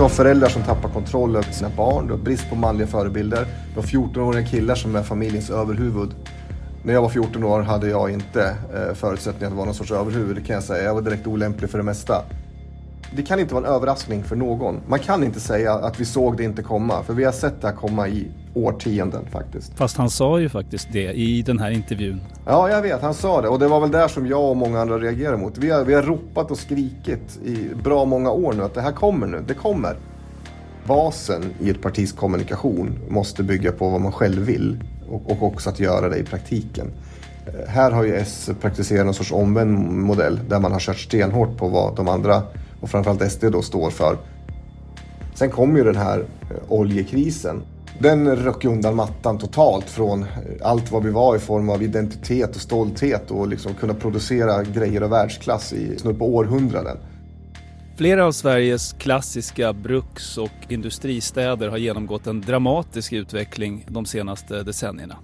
Du har föräldrar som tappar kontrollen över sina barn, du har brist på manliga förebilder, du har 14-åriga killar som är familjens överhuvud. När jag var 14 år hade jag inte eh, förutsättningar att vara någon sorts överhuvud, det kan jag säga. Jag var direkt olämplig för det mesta. Det kan inte vara en överraskning för någon. Man kan inte säga att vi såg det inte komma, för vi har sett det här komma i årtionden faktiskt. Fast han sa ju faktiskt det i den här intervjun. Ja, jag vet. Han sa det. Och det var väl där som jag och många andra reagerade mot. Vi har, vi har ropat och skrikit i bra många år nu att det här kommer nu. Det kommer. Basen i ett partis kommunikation måste bygga på vad man själv vill och, och också att göra det i praktiken. Eh, Här har ju S praktiserat någon sorts omvänd modell där man har kört stenhårt på vad de andra och framförallt SD då står för. Sen kom ju den här eh, oljekrisen. Den röck undan mattan totalt från eh, allt vad vi var i form av identitet och stolthet och liksom kunna producera grejer av världsklass i snudd på århundraden. Flera av Sveriges klassiska bruks och industristäder har genomgått en dramatisk utveckling de senaste decennierna.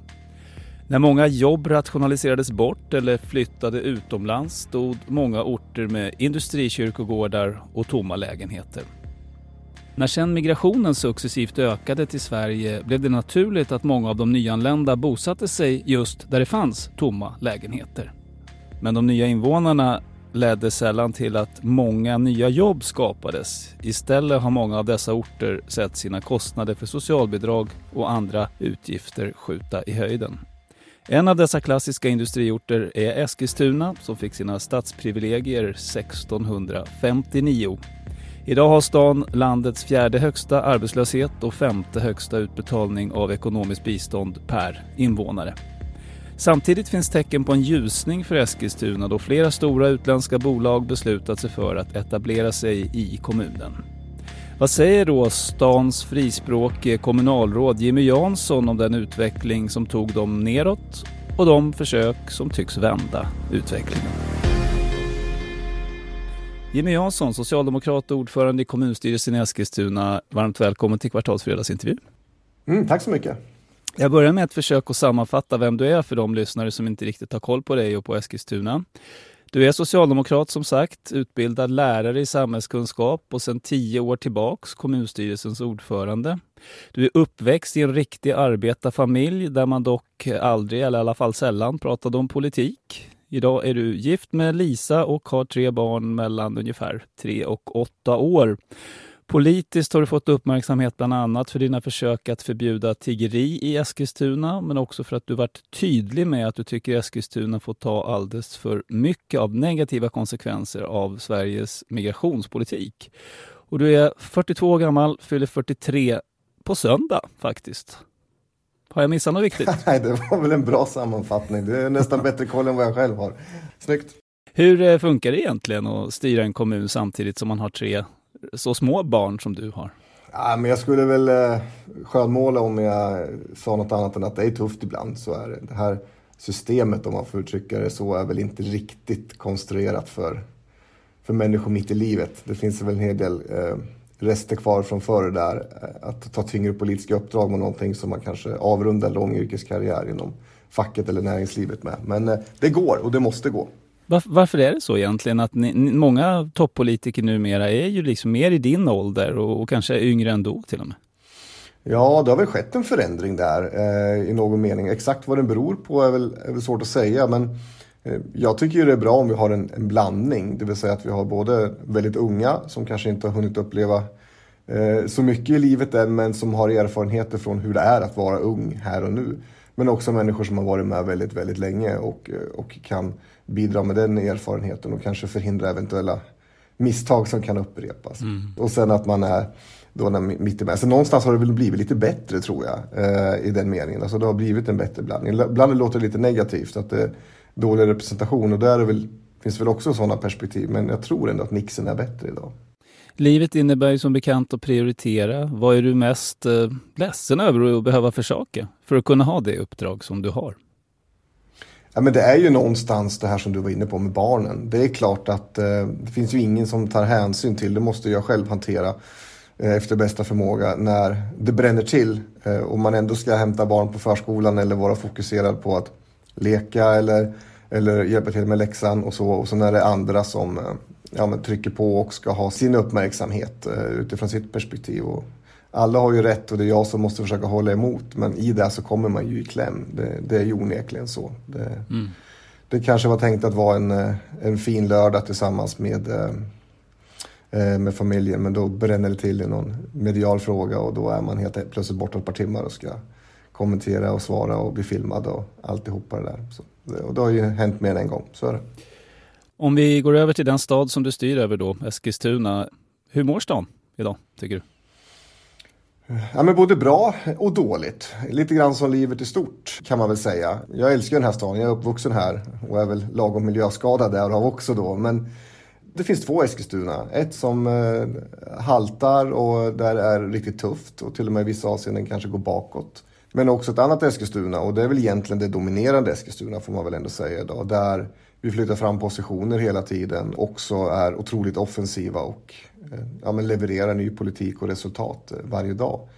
När många jobb rationaliserades bort eller flyttade utomlands stod många orter med industrikyrkogårdar och tomma lägenheter. När sedan migrationen successivt ökade till Sverige blev det naturligt att många av de nyanlända bosatte sig just där det fanns tomma lägenheter. Men de nya invånarna ledde sällan till att många nya jobb skapades. Istället har många av dessa orter sett sina kostnader för socialbidrag och andra utgifter skjuta i höjden. En av dessa klassiska industriorter är Eskilstuna som fick sina stadsprivilegier 1659. Idag har stan landets fjärde högsta arbetslöshet och femte högsta utbetalning av ekonomiskt bistånd per invånare. Samtidigt finns tecken på en ljusning för Eskilstuna då flera stora utländska bolag beslutat sig för att etablera sig i kommunen. Vad säger då stans frispråkige kommunalråd Jimmy Jansson om den utveckling som tog dem neråt och de försök som tycks vända utvecklingen? Jimmy Jansson, socialdemokrat och ordförande i kommunstyrelsen i Eskilstuna. Varmt välkommen till Kvartalsfredagsintervju. Mm, tack så mycket. Jag börjar med ett försök att sammanfatta vem du är för de lyssnare som inte riktigt har koll på dig och på Eskilstuna. Du är socialdemokrat som sagt, utbildad lärare i samhällskunskap och sedan tio år tillbaks kommunstyrelsens ordförande. Du är uppväxt i en riktig arbetarfamilj där man dock aldrig, eller i alla fall sällan, pratade om politik. Idag är du gift med Lisa och har tre barn mellan ungefär tre och åtta år. Politiskt har du fått uppmärksamhet bland annat för dina försök att förbjuda tiggeri i Eskilstuna, men också för att du varit tydlig med att du tycker Eskilstuna får ta alldeles för mycket av negativa konsekvenser av Sveriges migrationspolitik. Och du är 42 år gammal, fyller 43 på söndag faktiskt. Har jag missat något viktigt? Nej, det var väl en bra sammanfattning. Det är nästan bättre koll än vad jag själv har. Snyggt. Hur eh, funkar det egentligen att styra en kommun samtidigt som man har tre så små barn som du har? Ja, men jag skulle väl eh, skönmåla om jag sa något annat än att det är tufft ibland. Så är det. Det här systemet, om man får uttrycka det så, är väl inte riktigt konstruerat för, för människor mitt i livet. Det finns väl en hel del eh, rester kvar från förr där. Eh, att ta tyngre politiska uppdrag med någonting som man kanske avrundar en lång yrkeskarriär inom facket eller näringslivet med. Men eh, det går och det måste gå. Varför, är det så egentligen att ni, många toppolitiker numera är ju liksom mer i din ålder och, och kanske yngre ändå till och med? Ja, det har väl skett en förändring där eh, i någon mening. Exakt vad den beror på är väl, är väl svårt att säga. Men eh, jag tycker ju det är bra om vi har en, en, blandning. Det vill säga att vi har både väldigt unga som kanske inte har hunnit uppleva eh, så mycket i livet än men som har erfarenheter från hur det är att vara ung här och nu. Men också människor som har varit med väldigt, väldigt länge och, och kan bidra med den erfarenheten och kanske förhindra eventuella misstag som kan upprepas. Mm. Och sen att man är då när mitt emellan. Så någonstans har det väl blivit lite bättre tror jag eh, i den meningen. Alltså det har blivit en bättre blandning. Ibland låter det lite negativt att det är dålig representation och där är väl, finns väl också sådana perspektiv. Men jag tror ändå att Nixon är bättre idag. Livet innebär ju som bekant att prioritera. Vad är du mest eh, ledsen över att behöva försaka för att kunna ha det uppdrag som du har? Ja, men det är ju någonstans det här som du var inne på med barnen. Det är klart att eh, det finns ju ingen som tar hänsyn till, det måste jag själv hantera eh, efter bästa förmåga när det bränner till eh, och man ändå ska hämta barn på förskolan eller vara fokuserad på att leka eller, eller hjälpa till med läxan och så. Och så när det är andra som eh, ja, men trycker på och ska ha sin uppmärksamhet eh, utifrån sitt perspektiv. Och alla har ju rätt och det är jag som måste försöka hålla emot. Men i det så kommer man ju i kläm. Det, det är ju onekligen så. Det, mm. det kanske var tänkt att vara en, eh, en fin lördag tillsammans med, eh, med familjen. Men då bränner det till i någon medial fråga och då är man helt plötsligt borta ett par timmar och ska kommentera och svara och bli filmad och alltihopa det där. Så, och det har ju hänt mer än en gång, så är det. Om vi går över till den stad som du styr över då, Eskilstuna. Hur mår stan idag, tycker du? Ja, men både bra och dåligt. Lite grann som livet i stort kan man väl säga. Jag älskar den här staden, jag är uppvuxen här och är väl lagom miljöskadad därav också då. Men det finns två Eskilstuna. Ett som eh, haltar och där är riktigt tufft och till och med i vissa avseenden kanske går bakåt. Men också ett annat Eskilstuna och det är väl egentligen det dominerande Eskilstuna får man väl ändå säga idag. Där vi flyttar fram positioner hela tiden, också är otroligt offensiva och eh, ja, men levererar ny politik och resultat eh, varje dag.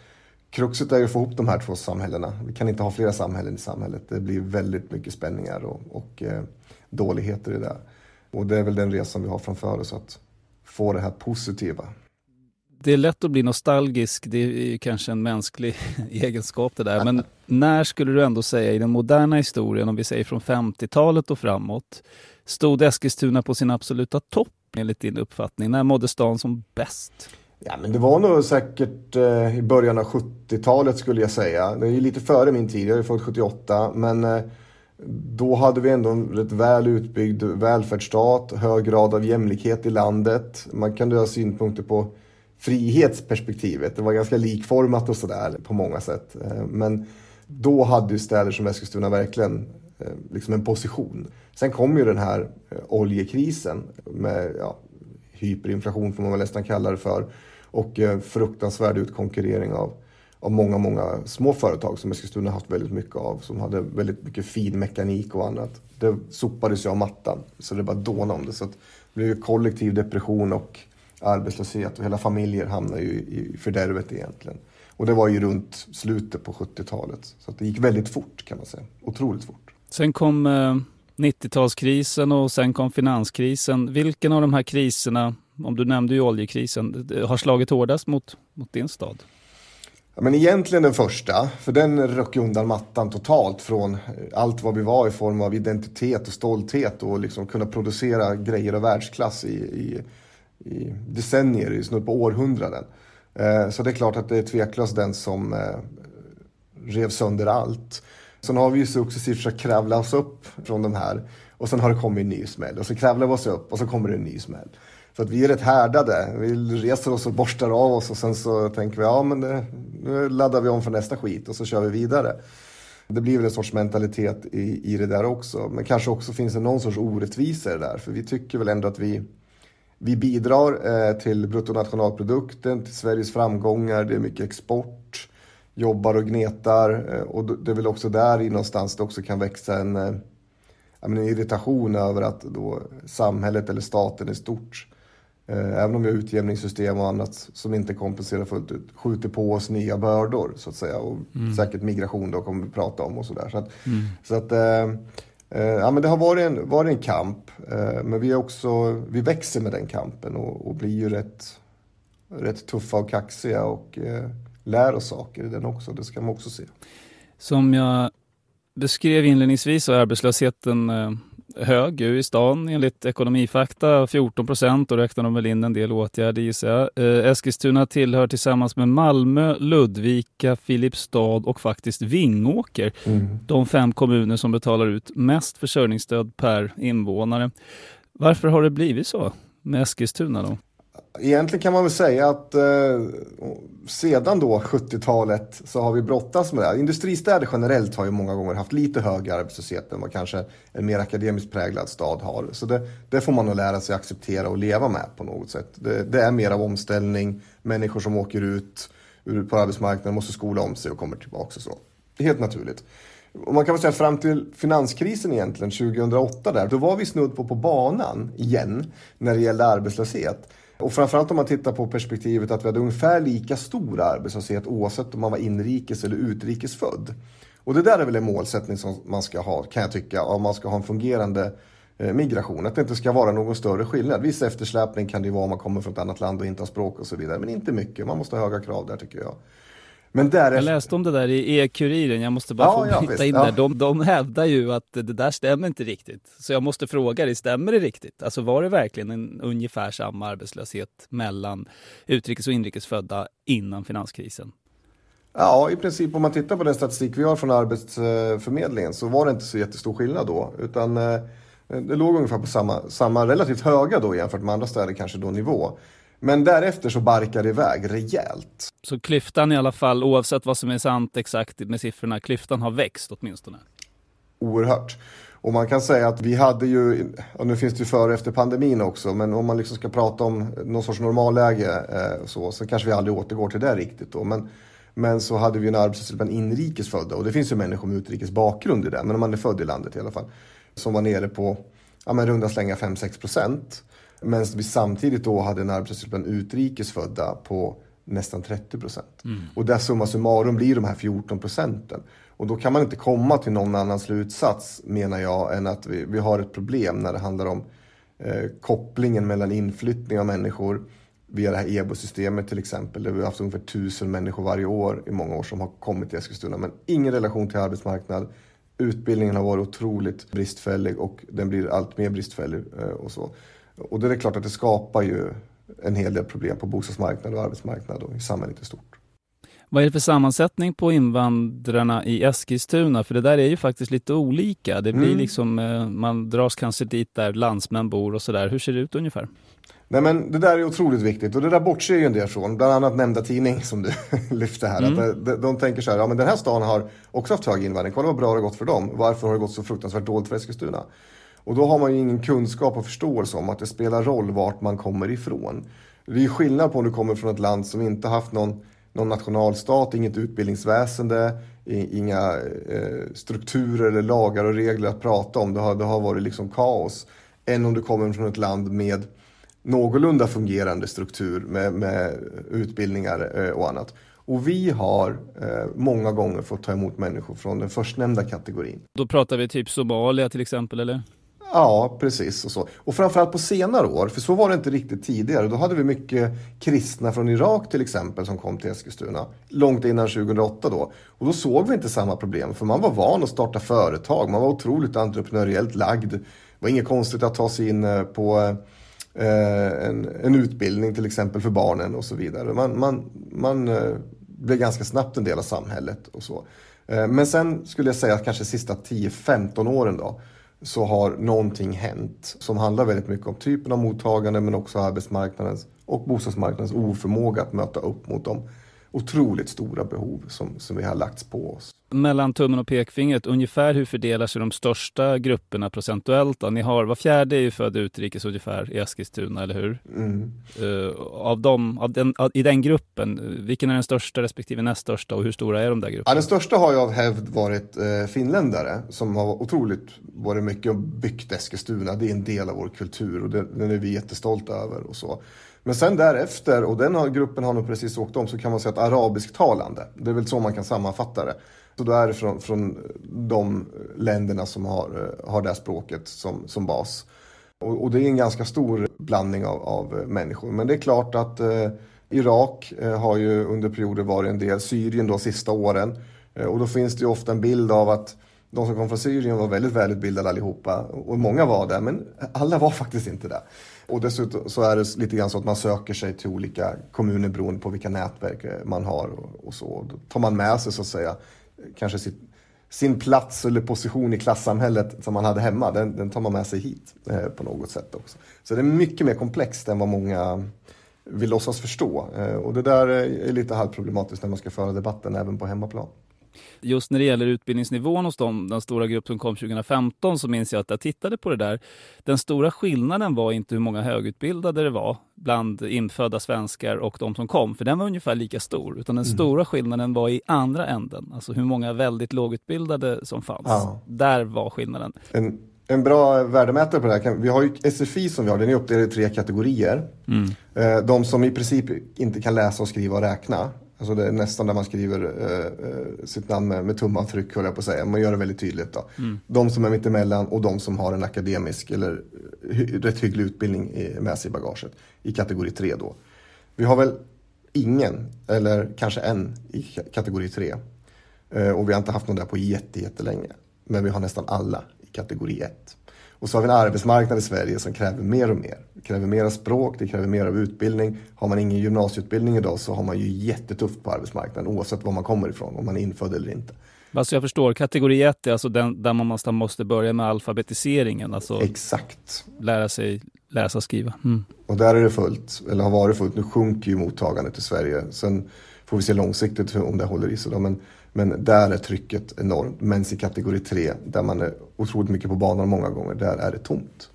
Kruxet är ju att få ihop de här två samhällena. Vi kan inte ha flera samhällen i samhället. Det blir väldigt mycket spänningar och, och eh, dåligheter i det. Och det är väl den resan vi har framför oss, att få det här positiva. Det är lätt att bli nostalgisk, det är kanske en mänsklig egenskap det där. Men när skulle du ändå säga i den moderna historien, om vi säger från 50-talet och framåt, stod Eskilstuna på sin absoluta topp enligt din uppfattning? När mådde stan som bäst? Ja, men det var nog säkert eh, i början av 70-talet skulle jag säga. Det är ju lite före min tid, jag är född 78. Men eh, då hade vi ändå en rätt väl utbyggd välfärdsstat, hög grad av jämlikhet i landet. Man kan ha synpunkter på frihetsperspektivet. Det var ganska likformat och sådär på många sätt. Eh, men då hade ju städer som Eskilstuna verkligen eh, liksom en position. Sen kom ju den här eh, oljekrisen med ja, hyperinflation får man väl nästan kalla det för och fruktansvärd utkonkurrering av, av många, många små företag som Eskilstuna haft väldigt mycket av som hade väldigt mycket fin mekanik och annat. Det sopades ju av mattan så det bara dånade om det. Så det blev kollektiv depression och arbetslöshet och hela familjer hamnar ju i fördärvet egentligen. Och det var ju runt slutet på 70-talet. Så det gick väldigt fort kan man säga. Otroligt fort. Sen kom eh, 90-talskrisen och sen kom finanskrisen. Vilken av de här kriserna, om du nämnde ju oljekrisen, har slagit hårdast mot, mot din stad? Ja, men egentligen den första, för den röck undan mattan totalt från allt vad vi var i form av identitet och stolthet och liksom kunna producera grejer av världsklass i, i i decennier, i snudd på århundraden. Eh, så det är klart att det är tveklöst den som eh, rev sönder allt. Sen har vi ju successivt försökt kravla oss upp från de här och sen har det kommit en ny smäll och så kravlar vi oss upp och så kommer det en ny smäll. Så att vi är rätt härdade. Vi reser oss och borstar av oss och sen så tänker vi ja men det, nu laddar vi om för nästa skit och så kör vi vidare. Det blir väl en sorts mentalitet i, i det där också. Men kanske också finns det någon sorts orättvisa i det där. För vi tycker väl ändå att vi vi bidrar eh, till bruttonationalprodukten, till Sveriges framgångar, det är mycket export, jobbar och gnetar eh, och det är väl också där i någonstans det också kan växa en, eh, en irritation över att då samhället eller staten i stort, även om vi har utjämningssystem och annat som inte kompenserar fullt ut, skjuter på oss nya bördor så att säga och mm. säkert migration då kommer vi prata om och sådär. Så att, mm. så att Eh, ja, men det har varit en, varit en kamp, eh, men vi, är också, vi växer med den kampen och, och blir ju rätt, rätt tuffa och kaxiga och eh, lär oss saker i den också. Det ska man också se. Som jag beskrev inledningsvis så är arbetslösheten eh, hög i stan enligt Ekonomifakta, 14 procent. och räknar de väl in en del åtgärder gissar jag. Eh, Eskilstuna tillhör tillsammans med Malmö, Ludvika, Filipstad och faktiskt Vingåker mm. de fem kommuner som betalar ut mest försörjningsstöd per invånare. Varför har det blivit så med Eskilstuna då? Egentligen kan man väl säga att eh, sedan då 70-talet så har vi brottats med det. Industristäder generellt har ju många gånger haft lite högre arbetslöshet än vad kanske en mer akademiskt präglad stad har. Så det, det får man nog lära sig acceptera och leva med på något sätt. Det, det är mer av omställning, människor som åker ut på arbetsmarknaden måste skola om sig och kommer tillbaka och så. Det är helt naturligt. Och man kan väl säga att fram till finanskrisen egentligen 2008 där, då var vi snudd på på banan igen när det gällde arbetslöshet. Och framförallt om man tittar på perspektivet att vi hade ungefär lika stor arbetslöshet oavsett om man var inrikes eller utrikesfödd. Och det där är väl en målsättning som man ska ha, kan jag tycka, om man ska ha en fungerande eh, migration. Att det inte ska vara någon större skillnad. Viss eftersläpning kan det ju vara om man kommer från ett annat land och inte har språk och så vidare. Men inte mycket. Man måste ha höga krav där tycker jag. Men därefter... Jag läste om det där i E-Kuriren, jag måste bara ja, få ja, bryta in ja. där. De, de hävdar ju att det där stämmer inte riktigt. Så jag måste fråga dig, stämmer det riktigt? Alltså var det verkligen en ungefär samma arbetslöshet mellan utrikes och inrikesfödda innan finanskrisen? Ja, i princip om man tittar på den statistik vi har från Arbetsförmedlingen så var det inte så jättestor skillnad då. Utan eh, det låg ungefär på samma, samma relativt höga då jämfört med andra städer kanske då nivå. Men därefter så barkar det iväg rejält. Så klyftan i alla fall, oavsett vad som är sant exakt med siffrorna, klyftan har växt åtminstone? Oerhört. Och man kan säga att vi hade ju, och nu finns det ju före och efter pandemin också, men om man liksom ska prata om någon sorts normalläge eh, så, så kanske vi aldrig återgår till det riktigt då. Men, men så hade vi en arbetslöshet bland inrikes födda och det finns ju människor med utrikes bakgrund i det, men om man är född i landet i alla fall, som var nere på ja, men runda slänga 5-6 procent. Medan vi samtidigt då hade en arbetslöshet bland utrikesfödda på nästan 30 procent. Mm. Och där summa summarum blir de här 14 procenten. Och då kan man inte komma till någon annan slutsats, menar jag, än att vi, vi har ett problem när det handlar om eh, kopplingen mellan inflyttning av människor via det här EBO-systemet till exempel, där vi har haft ungefär tusen människor varje år i många år som har kommit till Eskilstuna, men ingen relation till arbetsmarknad. Utbildningen har varit otroligt bristfällig och den blir allt mer bristfällig eh, och så. Och det är klart att det skapar ju en hel del problem på bostadsmarknaden och arbetsmarknaden och i samhället i stort. Vad är det för sammansättning på invandrarna i Eskilstuna? För det där är ju faktiskt lite olika. Det blir mm. liksom, eh, man dras kanske dit där landsmän bor och sådär. Hur ser det ut ungefär? Nej men det där är otroligt viktigt och det där bortser ju en del från. Bland annat nämnda tidning som du lyfte här. Mm. Att de, de, tänker så här, ja men den här stan har också haft hög invandring. Kolla vad bra det har gått för dem. Varför har det gått så fruktansvärt dåligt för Eskilstuna? Och då har man ju ingen kunskap och förståelse om att det spelar roll vart man kommer ifrån. Det är skillnad på om du kommer från ett land som inte haft någon, någon nationalstat, inget utbildningsväsende, inga eh, strukturer eller lagar och regler att prata om. Det har, det har varit liksom kaos. Än om du kommer från ett land med någorlunda fungerande struktur med, med utbildningar eh, och annat. Och vi har eh, många gånger fått ta emot människor från den förstnämnda kategorin. Då pratar vi typ Somalia till exempel, eller? Ja, precis. Och, så. och framförallt på senare år, för så var det inte riktigt tidigare. Då hade vi mycket kristna från Irak till exempel som kom till Eskilstuna. Långt innan 2008 då. Och då såg vi inte samma problem, för man var van att starta företag. Man var otroligt entreprenöriellt lagd. Det var inget konstigt att ta sig in eh, på eh, en, en, utbildning till exempel för barnen och så vidare. Man, man, man eh, blev ganska snabbt en del av samhället och så. Men sen skulle jag säga att kanske sista 10-15 åren då så har någonting hänt som handlar väldigt mycket om typen av mottagande men också arbetsmarknadens och bostadsmarknadens oförmåga att möta upp mot de otroligt stora behov som, som vi har lagts på oss. Mellan tummen och pekfingret, ungefär hur fördelar sig de största grupperna procentuellt? Då? Ni har, var fjärde är ju född utrikes ungefär i Eskilstuna, eller hur? Mm. Uh, av dem, av den, av, I den gruppen, vilken är den största respektive näst största och hur stora är de där grupperna? Ja, den största har ju av hävd varit uh, finländare som har otroligt varit mycket och byggt Eskilstuna. Det är en del av vår kultur och den, den är vi jättestolta över och så. Men sen därefter, och den har, gruppen har nog precis åkt om, så kan man säga att arabisktalande, det är väl så man kan sammanfatta det. Så då är det från, från de länderna som har, eh, har det här språket som, som bas. Och, och, det är en ganska stor blandning av, av eh, människor. Men det är klart att eh, Irak eh, har ju under perioder varit en del, Syrien då sista åren. Eh, och då finns det ju ofta en bild av att de som kom från Syrien var väldigt välutbildade allihopa. Och många var det, men alla var faktiskt inte det. Och dessutom så är det lite grann så att man söker sig till olika kommuner beroende på vilka nätverk eh, man har och, och så. Då tar man med sig så att säga kanske sitt, sin plats eller position i klassamhället som man hade hemma. Den, den tar man med sig hit eh, på något sätt också. Så det är mycket mer komplext än vad många vill låtsas förstå. Eh, och det där eh, är lite halvproblematiskt när man ska föra debatten även på hemmaplan. Just när det gäller utbildningsnivån hos dem, den stora grupp som kom 2015, så minns jag att jag tittade på det där. Den stora skillnaden var inte hur många högutbildade det var bland infödda svenskar och de som kom, för den var ungefär lika stor. Utan den mm. stora skillnaden var i andra änden, alltså hur många väldigt lågutbildade som fanns. Ja. Där var skillnaden. En, en bra värdemätare på det här, vi har ju SFI som vi har, den är uppdelad i tre kategorier. Mm. Eh, de som i princip inte kan läsa och skriva och räkna, Alltså det är nästan där man skriver eh, eh, sitt namn med, med tumavtryck, höll jag på att säga. Man gör det väldigt tydligt. Då. Mm. De som är mittemellan och de som har en akademisk eller hy rätt hygglig utbildning med sig i bagaget. I kategori 3 då. Vi har väl ingen, eller kanske en, i kategori 3. Eh, och vi har inte haft någon där på jättelänge. Men vi har nästan alla i kategori 1. Och så har vi en arbetsmarknad i Sverige som kräver mer och mer. Det kräver mer språk, det kräver mer av utbildning. Har man ingen gymnasieutbildning idag så har man ju jättetufft på arbetsmarknaden oavsett var man kommer ifrån, om man är infödd eller inte. Alltså jag förstår, kategori 1 är alltså den där man måste, börja med alfabetiseringen. Alltså Exakt. Lära sig läsa och skriva. Mm. Och där är det fullt, eller har varit fullt. Nu sjunker ju mottagandet i Sverige. Sen får vi se långsiktigt om det håller i sig. Men men där är trycket enormt. Men i kategori 3, där man är otroligt mycket på banan många gånger, där är det tomt.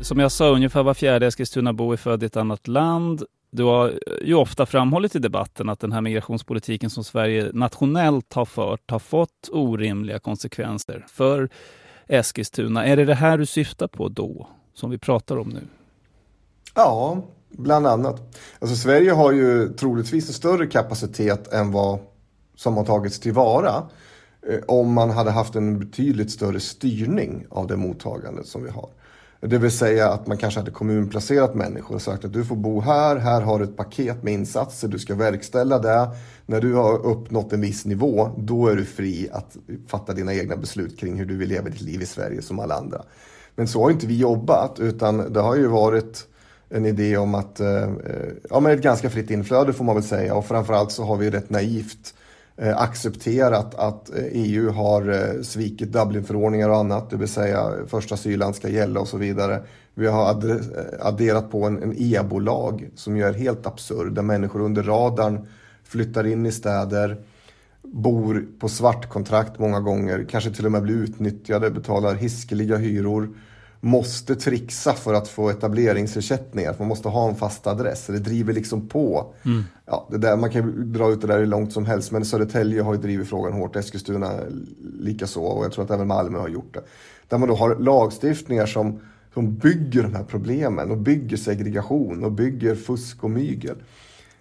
Som jag sa, ungefär var fjärde Eskilstunabo är född i ett annat land. Du har ju ofta framhållit i debatten att den här migrationspolitiken som Sverige nationellt har fört har fått orimliga konsekvenser för Eskilstuna. Är det det här du syftar på då, som vi pratar om nu? Ja, Bland annat. Alltså Sverige har ju troligtvis en större kapacitet än vad som har tagits tillvara eh, om man hade haft en betydligt större styrning av det mottagandet som vi har. Det vill säga att man kanske hade kommunplacerat människor och sagt att du får bo här, här har du ett paket med insatser, du ska verkställa det. När du har uppnått en viss nivå, då är du fri att fatta dina egna beslut kring hur du vill leva ditt liv i Sverige som alla andra. Men så har inte vi jobbat, utan det har ju varit en idé om att, eh, eh, ja men ett ganska fritt inflöde får man väl säga och framförallt så har vi rätt naivt eh, accepterat att EU har svikit Dublinförordningar och annat, det vill säga första asylland ska gälla och så vidare. Vi har adderat på en, en EBO-lag som ju är helt absurd, där människor under radarn flyttar in i städer, bor på svartkontrakt många gånger, kanske till och med blir utnyttjade, betalar hiskeliga hyror måste trixa för att få etableringsersättningar. man måste ha en fast adress. Det driver liksom på. Mm. Ja, det där, man kan dra ut det där hur långt som helst. Men Södertälje har ju drivit frågan hårt. Eskilstuna likaså. Och jag tror att även Malmö har gjort det. Där man då har lagstiftningar som, som bygger de här problemen. Och bygger segregation och bygger fusk och mygel.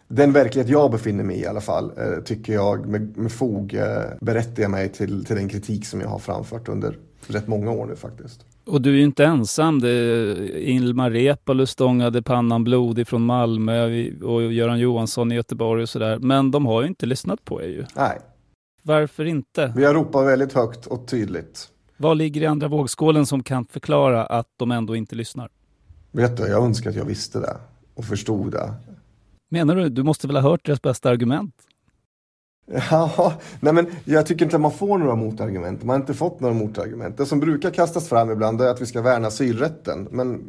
Den verklighet jag befinner mig i i alla fall, eh, tycker jag med, med fog eh, berättigar mig till, till den kritik som jag har framfört under rätt många år nu faktiskt. Och du är ju inte ensam. Det Ilmar Reepalu stångade pannan blodig från Malmö och Göran Johansson i Göteborg och sådär. Men de har ju inte lyssnat på er ju. Nej. Varför inte? Vi har ropat väldigt högt och tydligt. Vad ligger i andra vågskålen som kan förklara att de ändå inte lyssnar? Vet du, jag önskar att jag visste det och förstod det. Menar du? Du måste väl ha hört deras bästa argument? Ja, nej men jag tycker inte att man får några motargument. Man har inte fått några motargument. Det som brukar kastas fram ibland är att vi ska värna asylrätten. Men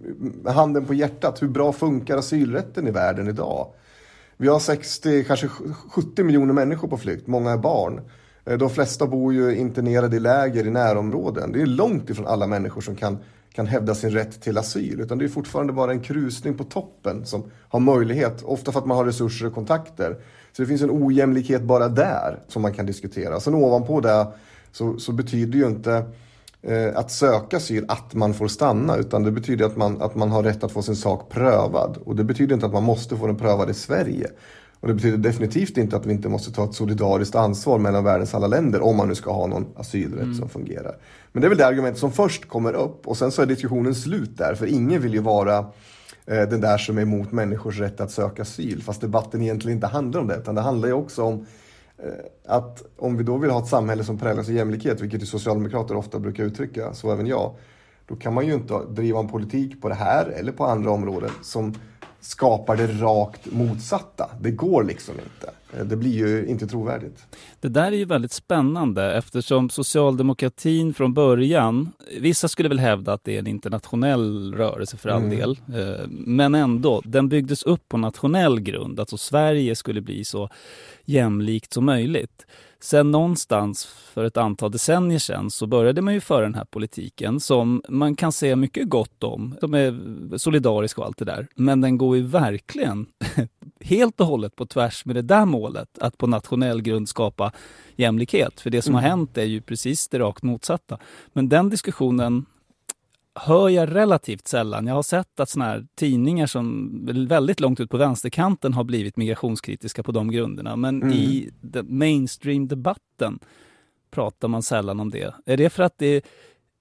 handen på hjärtat, hur bra funkar asylrätten i världen idag? Vi har 60, kanske 70 miljoner människor på flykt, många är barn. Eh, de flesta bor ju internerade i läger i närområden. Det är långt ifrån alla människor som kan, kan hävda sin rätt till asyl. Utan det är fortfarande bara en krusning på toppen som har möjlighet, ofta för att man har resurser och kontakter, så det finns en ojämlikhet bara där som man kan diskutera. Sen ovanpå det så, så betyder ju inte eh, att söka asyl att man får stanna utan det betyder att man, att man har rätt att få sin sak prövad. Och det betyder inte att man måste få den prövad i Sverige. Och det betyder definitivt inte att vi inte måste ta ett solidariskt ansvar mellan världens alla länder om man nu ska ha någon asylrätt mm. som fungerar. Men det är väl det argument som först kommer upp och sen så är diskussionen slut där för ingen vill ju vara eh, den där som är emot människors rätt att söka asyl. Fast debatten egentligen inte handlar om det, utan det handlar ju också om eh, att om vi då vill ha ett samhälle som präglas av jämlikhet, vilket ju socialdemokrater ofta brukar uttrycka, så även jag, då kan man ju inte driva en politik på det här eller på andra områden som skapar det rakt motsatta. Det går liksom inte. Eh, det blir ju inte trovärdigt. Det där är ju väldigt spännande eftersom socialdemokratin från början, vissa skulle väl hävda att det är en internationell rörelse för all mm. del, eh, men ändå, den byggdes upp på nationell grund, alltså Sverige skulle bli så jämlikt som möjligt. Sen någonstans för ett antal decennier sedan så började man ju föra den här politiken som man kan säga mycket gott om. De är solidariska och allt det där. Men den går ju verkligen helt och hållet på tvärs med det där målet att på nationell grund skapa jämlikhet. För det som mm. har hänt är ju precis det rakt motsatta. Men den diskussionen hör jag relativt sällan. Jag har sett att såna här tidningar som väldigt långt ut på vänsterkanten har blivit migrationskritiska på de grunderna. Men mm. i mainstream-debatten pratar man sällan om det. Är det för att det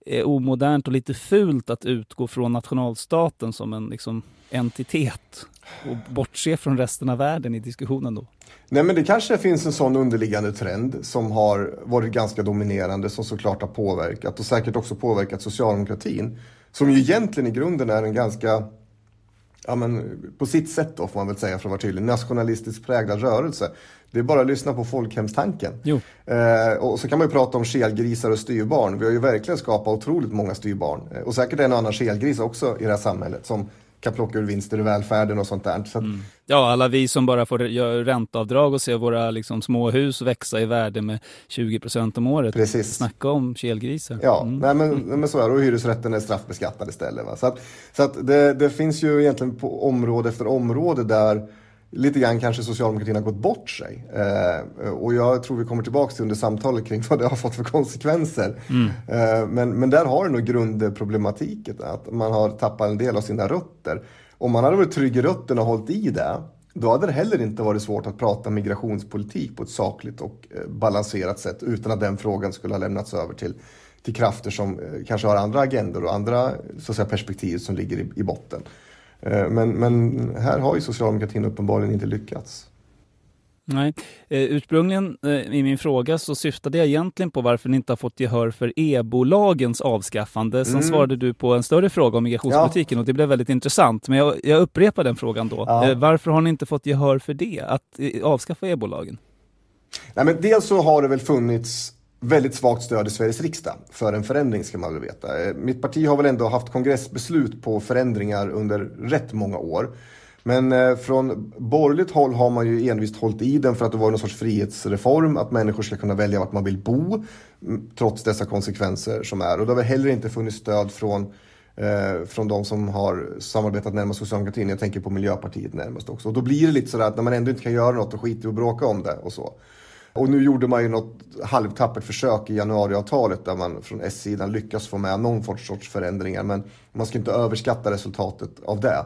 är omodernt och lite fult att utgå från nationalstaten som en liksom, entitet och bortse från resten av världen i diskussionen då? Nej men det kanske finns en sån underliggande trend som har varit ganska dominerande som såklart har påverkat och säkert också påverkat socialdemokratin. Som ju egentligen i grunden är en ganska, ja men på sitt sätt då får man väl säga för att vara tydlig, nationalistiskt präglad rörelse. Det är bara att lyssna på folkhemstanken. Eh, och så kan man ju prata om skelgrisar och styrbarn. Vi har ju verkligen skapat otroligt många styrbarn. Eh, och säkert en och annan skelgris också i det här samhället som kan plocka ur vinster i välfärden och sånt där. Så att... mm. Ja, alla vi som bara får göra ränteavdrag och se våra liksom, småhus växa i värde med 20 procent om året. Precis. Snacka om kelgrisar. Ja, mm. nej, men, men så är det. Och hyresrätten är straffbeskattad istället. Va? Så, att, så att det, det finns ju egentligen på område efter område där lite grann kanske socialdemokratin har gått bort sig. Eh, och jag tror vi kommer tillbaka till under samtalet kring vad det har fått för konsekvenser. Mm. Eh, men, men där har det nog grundproblematiken, att man har tappat en del av sina rötter. Om man hade varit trygg i rötterna och hållit i det, då hade det heller inte varit svårt att prata migrationspolitik på ett sakligt och eh, balanserat sätt utan att den frågan skulle ha lämnats över till, till krafter som eh, kanske har andra agendor och andra så säga, perspektiv som ligger i, i botten. Eh, men, men här har ju socialdemokratin uppenbarligen inte lyckats. Nej, eh, ursprungligen eh, i min fråga så syftade jag egentligen på varför ni inte har fått gehör för e-bolagens avskaffande. Sen mm. svarade du på en större fråga om migrationspolitiken ja. och det blev väldigt intressant. Men jag, jag upprepar den frågan då. Ja. Varför har ni inte fått gehör för det, att avskaffa e-bolagen? Nej, men dels så har det väl funnits väldigt svagt stöd i Sveriges riksdag för en förändring ska man väl veta. Eh, mitt parti har väl ändå haft kongressbeslut på förändringar under rätt många år. Men eh, från borgerligt håll har man ju envist hållit i den för att det var någon sorts frihetsreform, att människor ska kunna välja vart man vill bo, trots dessa konsekvenser som är. Och det har väl heller inte funnits stöd från eh, från de som har samarbetat närmast socialdemokratin. Jag tänker på Miljöpartiet närmast också. Och då blir det lite sådär att när man ändå inte kan göra något, och skiter i att bråka om det och så. Och nu gjorde man ju något halvtappert försök i januariavtalet där man från S-sidan lyckas få med någon sorts förändringar. Men man ska inte överskatta resultatet av det.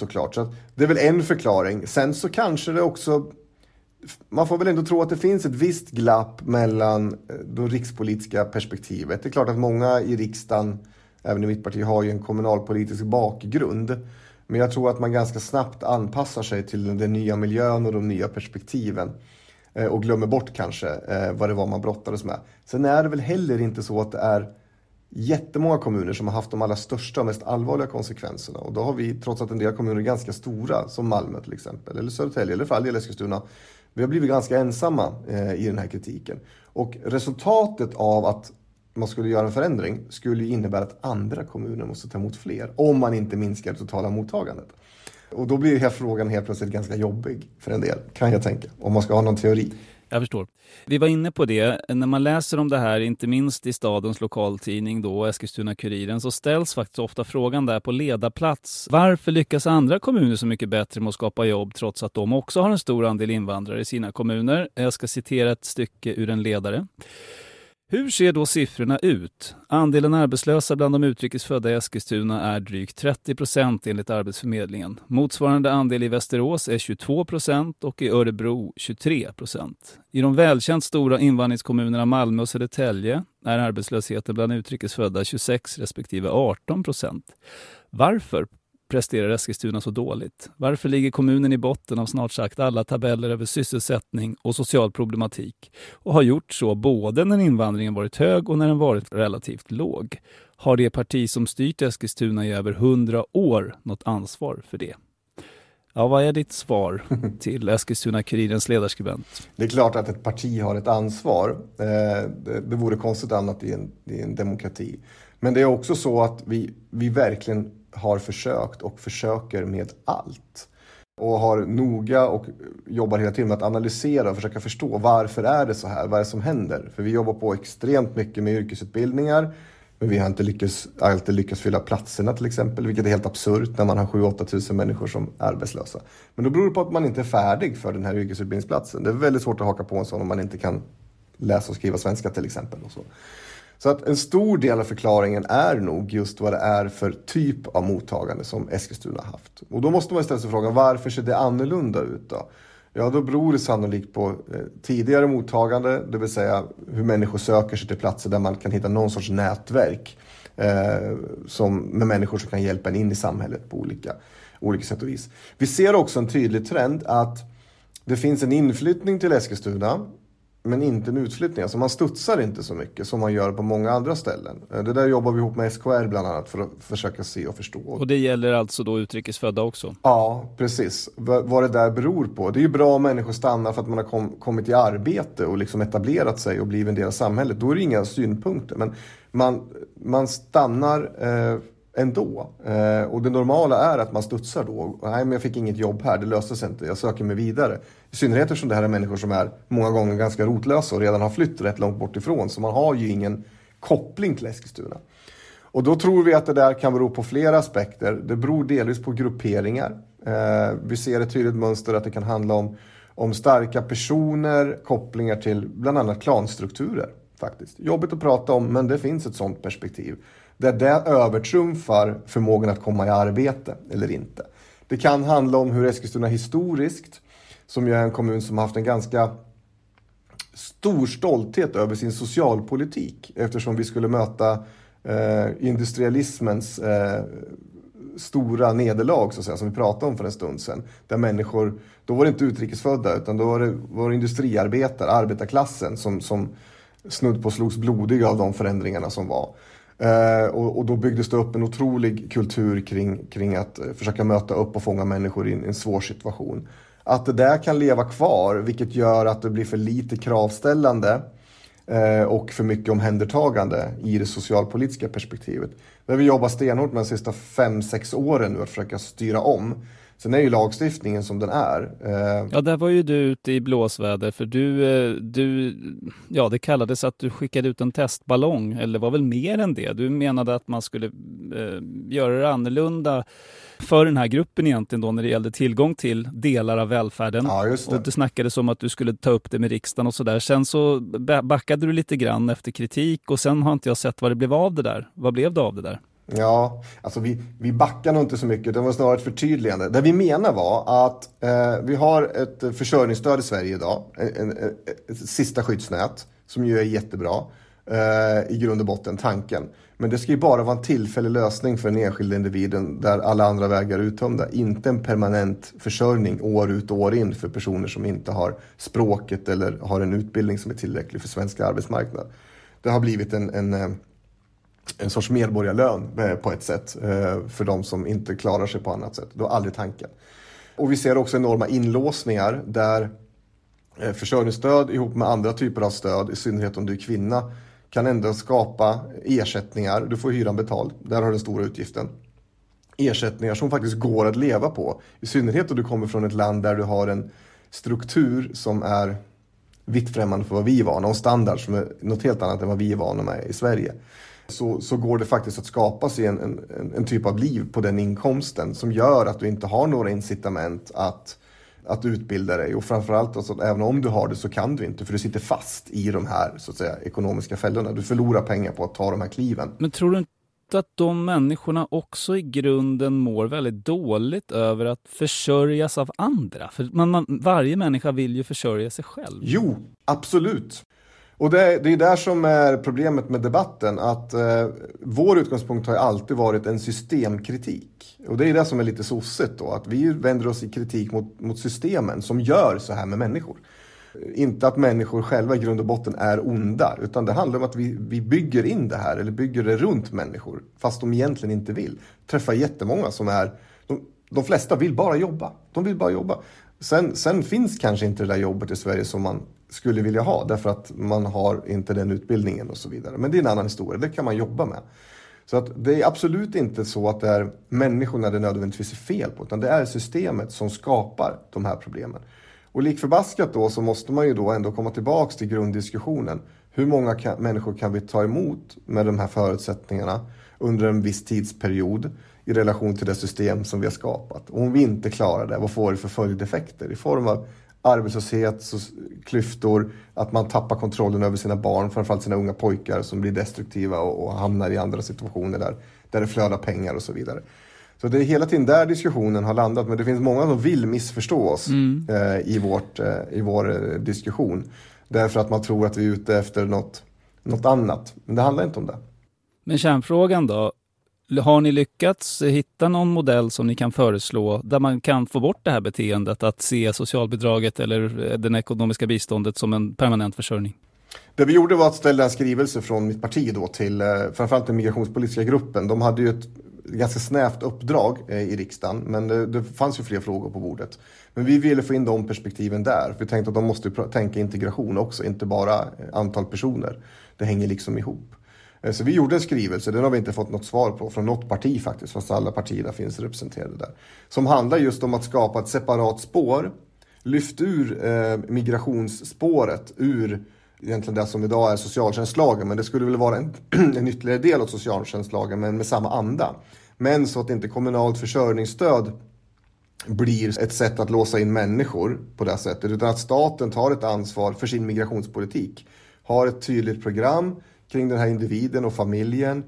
Såklart. Så det är väl en förklaring. Sen så kanske det också man får väl ändå tro att det finns ett visst glapp mellan eh, det rikspolitiska perspektivet. Det är klart att många i riksdagen, även i mitt parti, har ju en kommunalpolitisk bakgrund. Men jag tror att man ganska snabbt anpassar sig till den nya miljön och de nya perspektiven. Eh, och glömmer bort kanske eh, vad det var man brottades med. Sen är det väl heller inte så att det är jättemånga kommuner som har haft de allra största och mest allvarliga konsekvenserna. Och då har vi, trots att en del kommuner är ganska stora, som Malmö till exempel, eller Södertälje, eller för all del Eskilstuna, vi har blivit ganska ensamma eh, i den här kritiken. Och resultatet av att man skulle göra en förändring skulle innebära att andra kommuner måste ta emot fler, om man inte minskar det totala mottagandet. Och då blir den frågan helt plötsligt ganska jobbig för en del, kan jag tänka, om man ska ha någon teori. Jag förstår. Vi var inne på det, när man läser om det här, inte minst i stadens lokaltidning då, Eskilstuna-Kuriren, så ställs faktiskt ofta frågan där på ledarplats. Varför lyckas andra kommuner så mycket bättre med att skapa jobb trots att de också har en stor andel invandrare i sina kommuner? Jag ska citera ett stycke ur en ledare. Hur ser då siffrorna ut? Andelen arbetslösa bland de utrikesfödda i Eskilstuna är drygt 30 procent enligt Arbetsförmedlingen. Motsvarande andel i Västerås är 22 procent och i Örebro 23 procent. I de välkänt stora invandringskommunerna Malmö och Södertälje är arbetslösheten bland utrikesfödda 26 respektive 18 procent. Varför presterar Eskilstuna så dåligt? Varför ligger kommunen i botten av snart sagt alla tabeller över sysselsättning och social problematik och har gjort så både när invandringen varit hög och när den varit relativt låg? Har det parti som styrt Eskilstuna i över hundra år något ansvar för det? Ja, vad är ditt svar till Eskilstuna-Kurirens ledarskribent? Det är klart att ett parti har ett ansvar. Eh, det, det vore konstigt annat i en, i en demokrati. Men det är också så att vi, vi verkligen har försökt och försöker med allt. Och har noga och jobbar hela tiden med att analysera och försöka förstå varför är det så här? Vad är det som händer? För vi jobbar på extremt mycket med yrkesutbildningar. Men vi har inte lyckats, alltid lyckats fylla platserna till exempel, vilket är helt absurt när man har 7-8 tusen människor som är arbetslösa. Men då beror det på att man inte är färdig för den här yrkesutbildningsplatsen. Det är väldigt svårt att haka på en sån om man inte kan läsa och skriva svenska till exempel. Och så. Så att en stor del av förklaringen är nog just vad det är för typ av mottagande som Eskilstuna har haft. Och då måste man ställa sig frågan varför ser det annorlunda ut då? Ja, då beror det sannolikt på eh, tidigare mottagande, det vill säga hur människor söker sig till platser där man kan hitta någon sorts nätverk eh, som, med människor som kan hjälpa en in i samhället på olika, olika sätt och vis. Vi ser också en tydlig trend att det finns en inflyttning till Eskilstuna men inte en utflyttning. Alltså man studsar inte så mycket som man gör på många andra ställen. Eh, det där jobbar vi ihop med SKR bland annat för att försöka se och förstå. Och det gäller alltså då utrikesfödda också? Ja, precis. V vad det där beror på. Det är ju bra om människor stannar för att man har kom kommit i arbete och liksom etablerat sig och blivit en del av samhället. Då är det inga synpunkter. Men man, man stannar eh, ändå. Eh, och det normala är att man studsar då. Nej, men jag fick inget jobb här, det löste sig inte, jag söker mig vidare. I synnerhet eftersom det här är människor som är många gånger ganska rotlösa och redan har flytt rätt långt bort ifrån. Så man har ju ingen koppling till Eskilstuna. Och då tror vi att det där kan bero på flera aspekter. Det beror delvis på grupperingar. Eh, vi ser ett tydligt mönster att det kan handla om, om starka personer, kopplingar till bland annat klanstrukturer. Faktiskt. Jobbigt att prata om, men det finns ett sådant perspektiv. Där det övertrumfar förmågan att komma i arbete eller inte. Det kan handla om hur Eskilstuna historiskt, som ju är en kommun som har haft en ganska stor stolthet över sin socialpolitik eftersom vi skulle möta eh, industrialismens eh, stora nederlag så att säga, som vi pratade om för en stund sedan. Där människor, då var det inte utrikesfödda utan då var det, var det industriarbetare, arbetarklassen som, som snudd på slogs blodiga av de förändringarna som var. Eh, och, och, då byggdes det upp en otrolig kultur kring, kring att eh, försöka möta upp och fånga människor i en, en svår situation. Att det där kan leva kvar, vilket gör att det blir för lite kravställande eh, och för mycket omhändertagande i det socialpolitiska perspektivet. Det har vi jobbat stenhårt med de sista fem sex åren nu att försöka styra om. Sen är ju lagstiftningen som den är. Eh, ja, där var ju du ute i blåsväder för du, eh, du, ja det kallades att du skickade ut en testballong, eller var väl mer än det. Du menade att man skulle eh, göra det annorlunda för den här gruppen egentligen då när det gällde tillgång till delar av välfärden. Ja, det. Och det snackades om att du skulle ta upp det med riksdagen och sådär. Sen så backade du lite grann efter kritik och sen har inte jag sett vad det blev av det där. Vad blev det av det där? Ja, alltså vi, vi backar nog inte så mycket. Det var snarare ett förtydligande. Det vi menar var att eh, vi har ett försörjningsstöd i Sverige idag. En, en, ett, ett sista skyddsnät som ju är jättebra eh, i grund och botten, tanken. Men det ska ju bara vara en tillfällig lösning för den enskilda individen där alla andra vägar är uttömda. Inte en permanent försörjning år ut och år in för personer som inte har språket eller har en utbildning som är tillräcklig för svensk arbetsmarknad. Det har blivit en, en eh, en sorts medborgarlön eh, på ett sätt eh, för de som inte klarar sig på annat sätt. Det var aldrig tanken. Och vi ser också enorma inlåsningar där eh, försörjningsstöd ihop med andra typer av stöd, i synnerhet om du är kvinna, kan ändå skapa ersättningar. Du får hyran betald, där har du den stora utgiften. Ersättningar som faktiskt går att leva på. I synnerhet om du kommer från ett land där du har en struktur som är vitt främmande för vad vi är vana och en standard som är något helt annat än vad vi är vana med i Sverige så, så går det faktiskt att skapa sig en, en, en, typ av liv på den inkomsten som gör att du inte har några incitament att, att utbilda dig. Och framförallt, alltså, även om du har det så kan du inte för du sitter fast i de här så att säga, ekonomiska fällorna. Du förlorar pengar på att ta de här kliven. Men tror du inte att de människorna också i grunden mår väldigt dåligt över att försörjas av andra? För man, man, varje människa vill ju försörja sig själv. Jo, absolut. Och det, det är där som är problemet med debatten. Att eh, vår utgångspunkt har ju alltid varit en systemkritik. Och det är det som är lite sossigt då. Att vi vänder oss i kritik mot, mot systemen som gör så här med människor. Inte att människor själva i grund och botten är onda. Utan det handlar om att vi, vi bygger in det här. Eller bygger det runt människor. Fast de egentligen inte vill. Träffar jättemånga som är de, de flesta vill bara jobba. De vill bara jobba. Sen, sen finns kanske inte det där jobbet i Sverige som man skulle vilja ha därför att man har inte den utbildningen och så vidare. Men det är en annan historia, det kan man jobba med. Så att det är absolut inte så att det är människorna det nödvändigtvis är fel på utan det är systemet som skapar de här problemen. Och lik förbaskat då så måste man ju då ändå komma tillbaks till grunddiskussionen. Hur många kan, människor kan vi ta emot med de här förutsättningarna under en viss tidsperiod i relation till det system som vi har skapat? Och om vi inte klarar det, vad får det för följdeffekter i form av arbetslöshet, klyftor, att man tappar kontrollen över sina barn, framförallt sina unga pojkar som blir destruktiva och, och hamnar i andra situationer där, där det flödar pengar och så vidare. Så det är hela tiden där diskussionen har landat, men det finns många som vill missförstå oss mm. eh, i, vårt, eh, i vår eh, diskussion. Därför att man tror att vi är ute efter något, något annat. Men det handlar inte om det. Men kärnfrågan då, har ni lyckats hitta någon modell som ni kan föreslå där man kan få bort det här beteendet att se socialbidraget eller eh, det ekonomiska biståndet som en permanent försörjning? Det vi gjorde var att ställa en skrivelse från mitt parti då till eh, framförallt den migrationspolitiska gruppen. De hade ju ett ganska snävt uppdrag eh, i riksdagen men det, det fanns ju fler frågor på bordet. Men vi ville få in de perspektiven där. Vi tänkte att de måste tänka integration också, inte bara antal personer. Det hänger liksom ihop. Eh, så vi gjorde en skrivelse, den har vi inte fått något svar på från något parti faktiskt, fast alla partierna finns representerade där. Som handlar just om att skapa ett separat spår, lyft ur eh, migrationsspåret ur egentligen det som idag är socialtjänstlagen, men det skulle väl vara en, en ytterligare del av socialtjänstlagen, men med samma anda. Men så att inte kommunalt försörjningsstöd blir ett sätt att låsa in människor på det sättet, utan att staten tar ett ansvar för sin migrationspolitik. Har ett tydligt program, kring den här individen och familjen.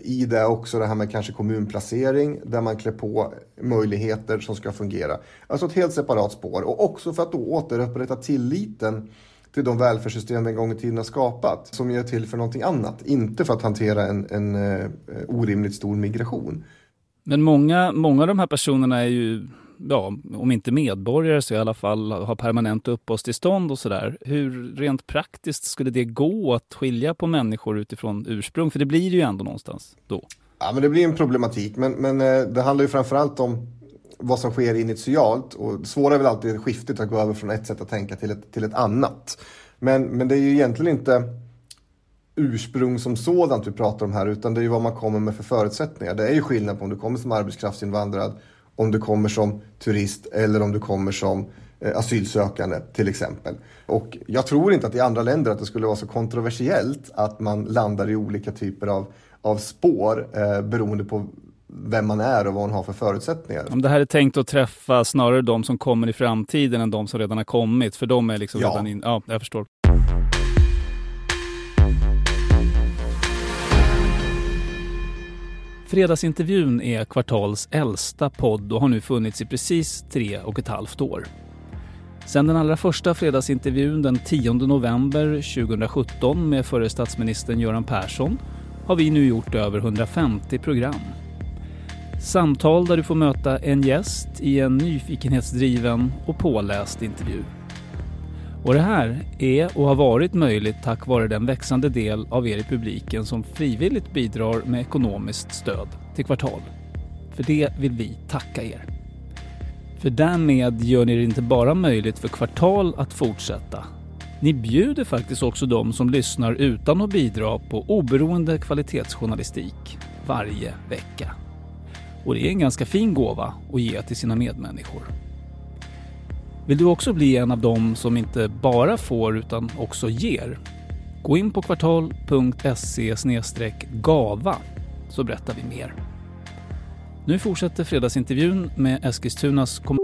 I det också det här med kanske kommunplacering där man klär på möjligheter som ska fungera. Alltså ett helt separat spår och också för att då återupprätta tilliten till de välfärdssystem vi en gång i tiden har skapat som är till för någonting annat. Inte för att hantera en, en eh, orimligt stor migration. Men många, många av de här personerna är ju ja, om inte medborgare så i alla fall har permanent uppehållstillstånd och sådär. Hur rent praktiskt skulle det gå att skilja på människor utifrån ursprung? För det blir det ju ändå någonstans då. Ja, men det blir en problematik. Men, men eh, det handlar ju framförallt om vad som sker initialt. Och det svåra är väl alltid skiftet att gå över från ett sätt att tänka till ett, till ett annat. Men, men det är ju egentligen inte ursprung som sådant vi pratar om här utan det är ju vad man kommer med för förutsättningar. Det är ju skillnad på om du kommer som arbetskraftsinvandrad om du kommer som turist eller om du kommer som eh, asylsökande till exempel. Och jag tror inte att i andra länder att det skulle vara så kontroversiellt att man landar i olika typer av, av spår eh, beroende på vem man är och vad man har för förutsättningar. Om det här är tänkt att träffa snarare de som kommer i framtiden än de som redan har kommit, för de är liksom ja. redan in... Ja, jag förstår. Fredagsintervjun är Kvartals äldsta podd och har nu funnits i precis tre och ett halvt år. Sedan den allra första fredagsintervjun den 10 november 2017 med förre statsministern Göran Persson har vi nu gjort över 150 program. Samtal där du får möta en gäst i en nyfikenhetsdriven och påläst intervju. Och det här är och har varit möjligt tack vare den växande del av er i publiken som frivilligt bidrar med ekonomiskt stöd till Kvartal. För det vill vi tacka er. För därmed gör ni det inte bara möjligt för Kvartal att fortsätta. Ni bjuder faktiskt också de som lyssnar utan att bidra på oberoende kvalitetsjournalistik varje vecka. Och det är en ganska fin gåva att ge till sina medmänniskor. Vill du också bli en av dem som inte bara får utan också ger? Gå in på kvartal.se gava så berättar vi mer. Nu fortsätter fredagsintervjun med Eskilstunas kommun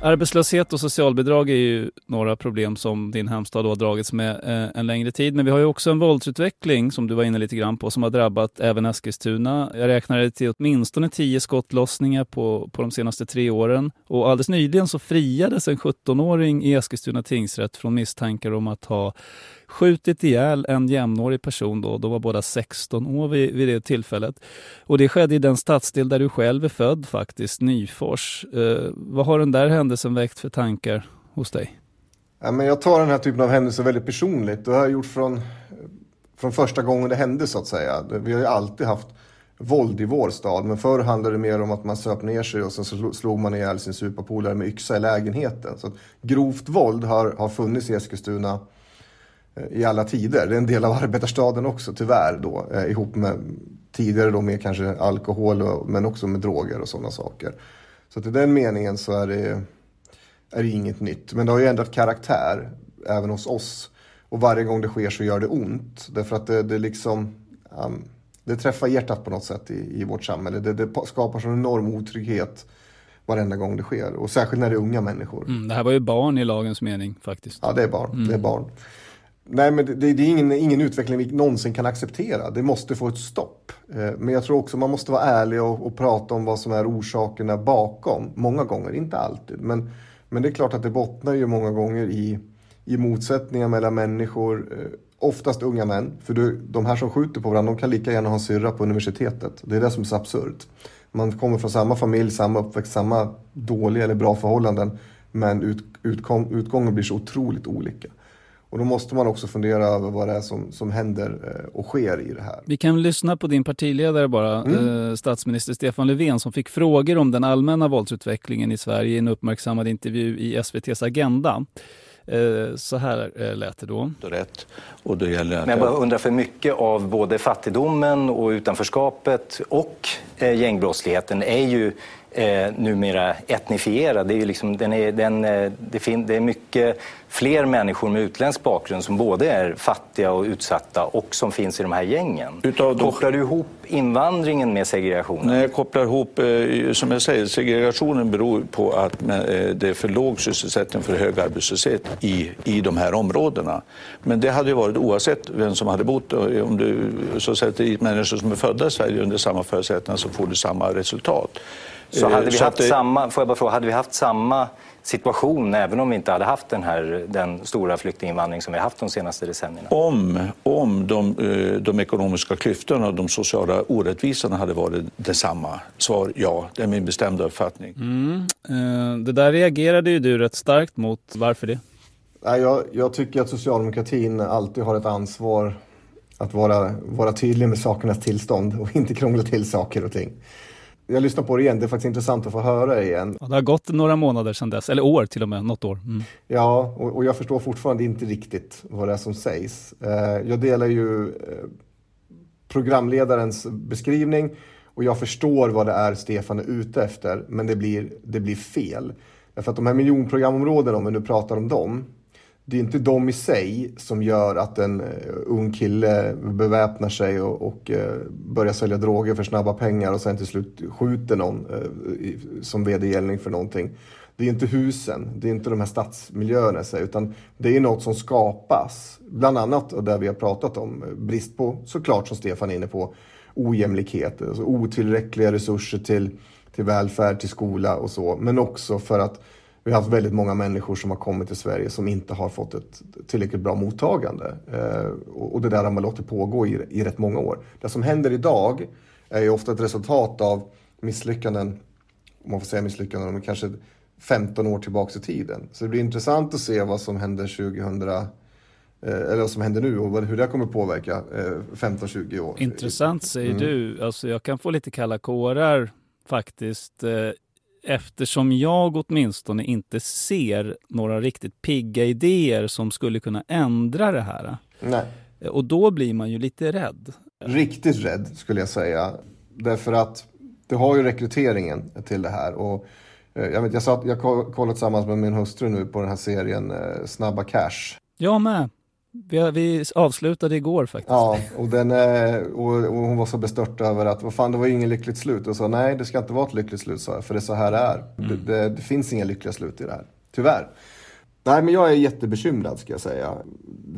Arbetslöshet och socialbidrag är ju några problem som din hemstad har dragits med eh, en längre tid. Men vi har ju också en våldsutveckling som du var inne lite grann på som har drabbat även Eskilstuna. Jag räknade till åtminstone tio skottlossningar på, på de senaste tre åren. Och alldeles nyligen så friades en 17-åring i Eskilstuna tingsrätt från misstankar om att ha skjutit ihjäl en jämnårig person. Då, då var båda 16 år vid, vid det tillfället. Och det skedde i den stadsdel där du själv är född faktiskt, Nyfors. Eh, vad har den där händelsen väckt för tankar hos dig? Ja, men jag tar den här typen av händelser väldigt personligt. Det har jag gjort från, från första gången det hände så att säga. Vi har ju alltid haft våld i vår stad. Men förr handlade det mer om att man söp ner sig och sen så slog man ihjäl sin superpolare med yxa i lägenheten. Så grovt våld har, har funnits i Eskilstuna i alla tider. Det är en del av arbetarstaden också tyvärr då eh, ihop med tidigare då med kanske alkohol och, men också med droger och sådana saker. Så att i den meningen så är det, är det inget nytt. Men det har ju ändrat karaktär även hos oss. Och varje gång det sker så gör det ont. Därför att det, det liksom um, det träffar hjärtat på något sätt i, i vårt samhälle. Det, det skapar sån enorm otrygghet varenda gång det sker. Och särskilt när det är unga människor. Mm, det här var ju barn i lagens mening faktiskt. Ja, det är barn. Mm. Det är barn. Nej, men det, det är ingen, ingen utveckling vi någonsin kan acceptera. Det måste få ett stopp. Eh, men jag tror också man måste vara ärlig och, och, prata om vad som är orsakerna bakom. Många gånger, inte alltid. Men, men det är klart att det bottnar ju många gånger i, i motsättningar mellan människor. Eh, oftast unga män. För du, de här som skjuter på varandra, de kan lika gärna ha en syrra på universitetet. Det är det som är så absurt. Man kommer från samma familj, samma uppväxt, samma dåliga eller bra förhållanden. Men ut, utkom, utgången blir så otroligt olika. Och då måste man också fundera över vad det är som, som händer eh, och sker i det här. Vi kan lyssna på din partiledare bara, mm. eh, statsminister Stefan Löfven som fick frågor om den allmänna våldsutvecklingen i Sverige i en uppmärksammad intervju i SVTs Agenda. Eh, så här lät det då. Rätt. Och det gäller Men jag bara undrar för mycket av både fattigdomen och utanförskapet och gängbrottsligheten är ju eh, numera etnifierad. Det är, liksom, den är, den, eh, det, fin, det är mycket fler människor med utländsk bakgrund som både är fattiga och utsatta och som finns i de här gängen. Utav kopplar du ihop invandringen med segregationen? Nej, jag kopplar ihop, eh, som jag säger, segregationen beror på att eh, det är för låg sysselsättning, för hög arbetslöshet i, i de här områdena. Men det hade ju varit oavsett vem som hade bott. Om du så sätter dit människor som är födda i Sverige under samma förutsättningar så får du samma resultat. Så hade vi, haft, samma, får jag bara fråga, hade vi haft samma situation även om vi inte hade haft den, här, den stora flyktinginvandring som vi haft de senaste decennierna? Om, om de, eh, de ekonomiska klyftorna och de sociala orättvisorna hade varit detsamma. Svar ja, det är min bestämda uppfattning. Mm. Eh, det där reagerade ju du rätt starkt mot. Varför det? Jag, jag tycker att socialdemokratin alltid har ett ansvar att vara, vara tydlig med sakernas tillstånd och inte krångla till saker och ting jag lyssnar på det igen, det är faktiskt intressant att få höra det igen. Ja, det har gått några månader sedan dess, eller år till och med, något år. Mm. Ja, och, och, jag förstår fortfarande inte riktigt vad det är som sägs. Eh, jag delar ju eh, programledarens beskrivning och jag förstår vad det är Stefan är ute efter, men det blir, det blir fel. Därför att de här miljonprogramområdena, om vi nu pratar om dem, det är inte de i sig som gör att en eh, ung kille beväpnar sig och, och eh, börjar sälja droger för snabba pengar och sen till slut skjuter någon eh, som vedergällning för någonting. Det är inte husen, det är inte de här stadsmiljöerna sig, utan det är något som skapas. Bland annat, och där vi har pratat om, brist på, såklart som Stefan är inne på, ojämlikhet, alltså otillräckliga resurser till, till välfärd, till skola och så. Men också för att vi har haft väldigt många människor som har kommit till Sverige som inte har fått ett tillräckligt bra mottagande. Eh, och det där har man låtit pågå i, i rätt många år. Det som händer idag är ju ofta ett resultat av misslyckanden, om man får säga misslyckanden, men kanske 15 år tillbaks i tiden. Så det blir intressant att se vad som händer 2000 eh, eller vad som händer nu och hur det kommer påverka 15-20 år. Intressant säger mm. du. Alltså jag kan få lite kalla kårar faktiskt eftersom jag åtminstone inte ser några riktigt pigga idéer som skulle kunna ändra det här. Nej. Och då blir man ju lite rädd. Riktigt rädd skulle jag säga. Därför att du har ju rekryteringen till det här. Och eh, jag, vet, jag, satt, jag kollade tillsammans med min hustru nu på den här serien eh, Snabba Cash. Jag med. Vi, vi avslutade igår faktiskt. Ja, och, den, och, och, hon var så bestört över att vad fan, det var ju inget lyckligt slut. Och sa nej, det ska inte vara ett lyckligt slut, så, för det är så här det är. Mm. Det, det, det, finns inga lyckliga slut i det här, tyvärr. Nej, men jag är jättebekymrad ska jag säga.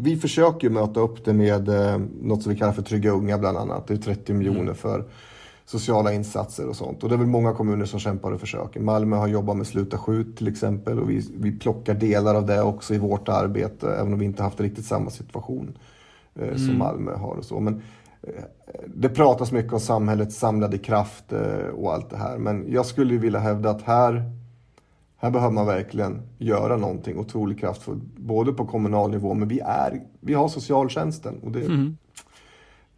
Vi försöker ju möta upp det med eh, något som vi kallar för Trygga Unga bland annat. Det är 30 miljoner mm. för sociala insatser och sånt. Och det är väl många kommuner som kämpar och försöker. Malmö har jobbat med Sluta skjut till exempel och vi, vi plockar delar av det också i vårt arbete även om vi inte haft riktigt samma situation eh, mm. som Malmö har och så. Men eh, det pratas mycket om samhällets samlade kraft eh, och allt det här. Men jag skulle vilja hävda att här, här behöver man verkligen göra någonting otroligt kraftfullt. Både på kommunal nivå, men vi, är, vi har socialtjänsten. Och det, mm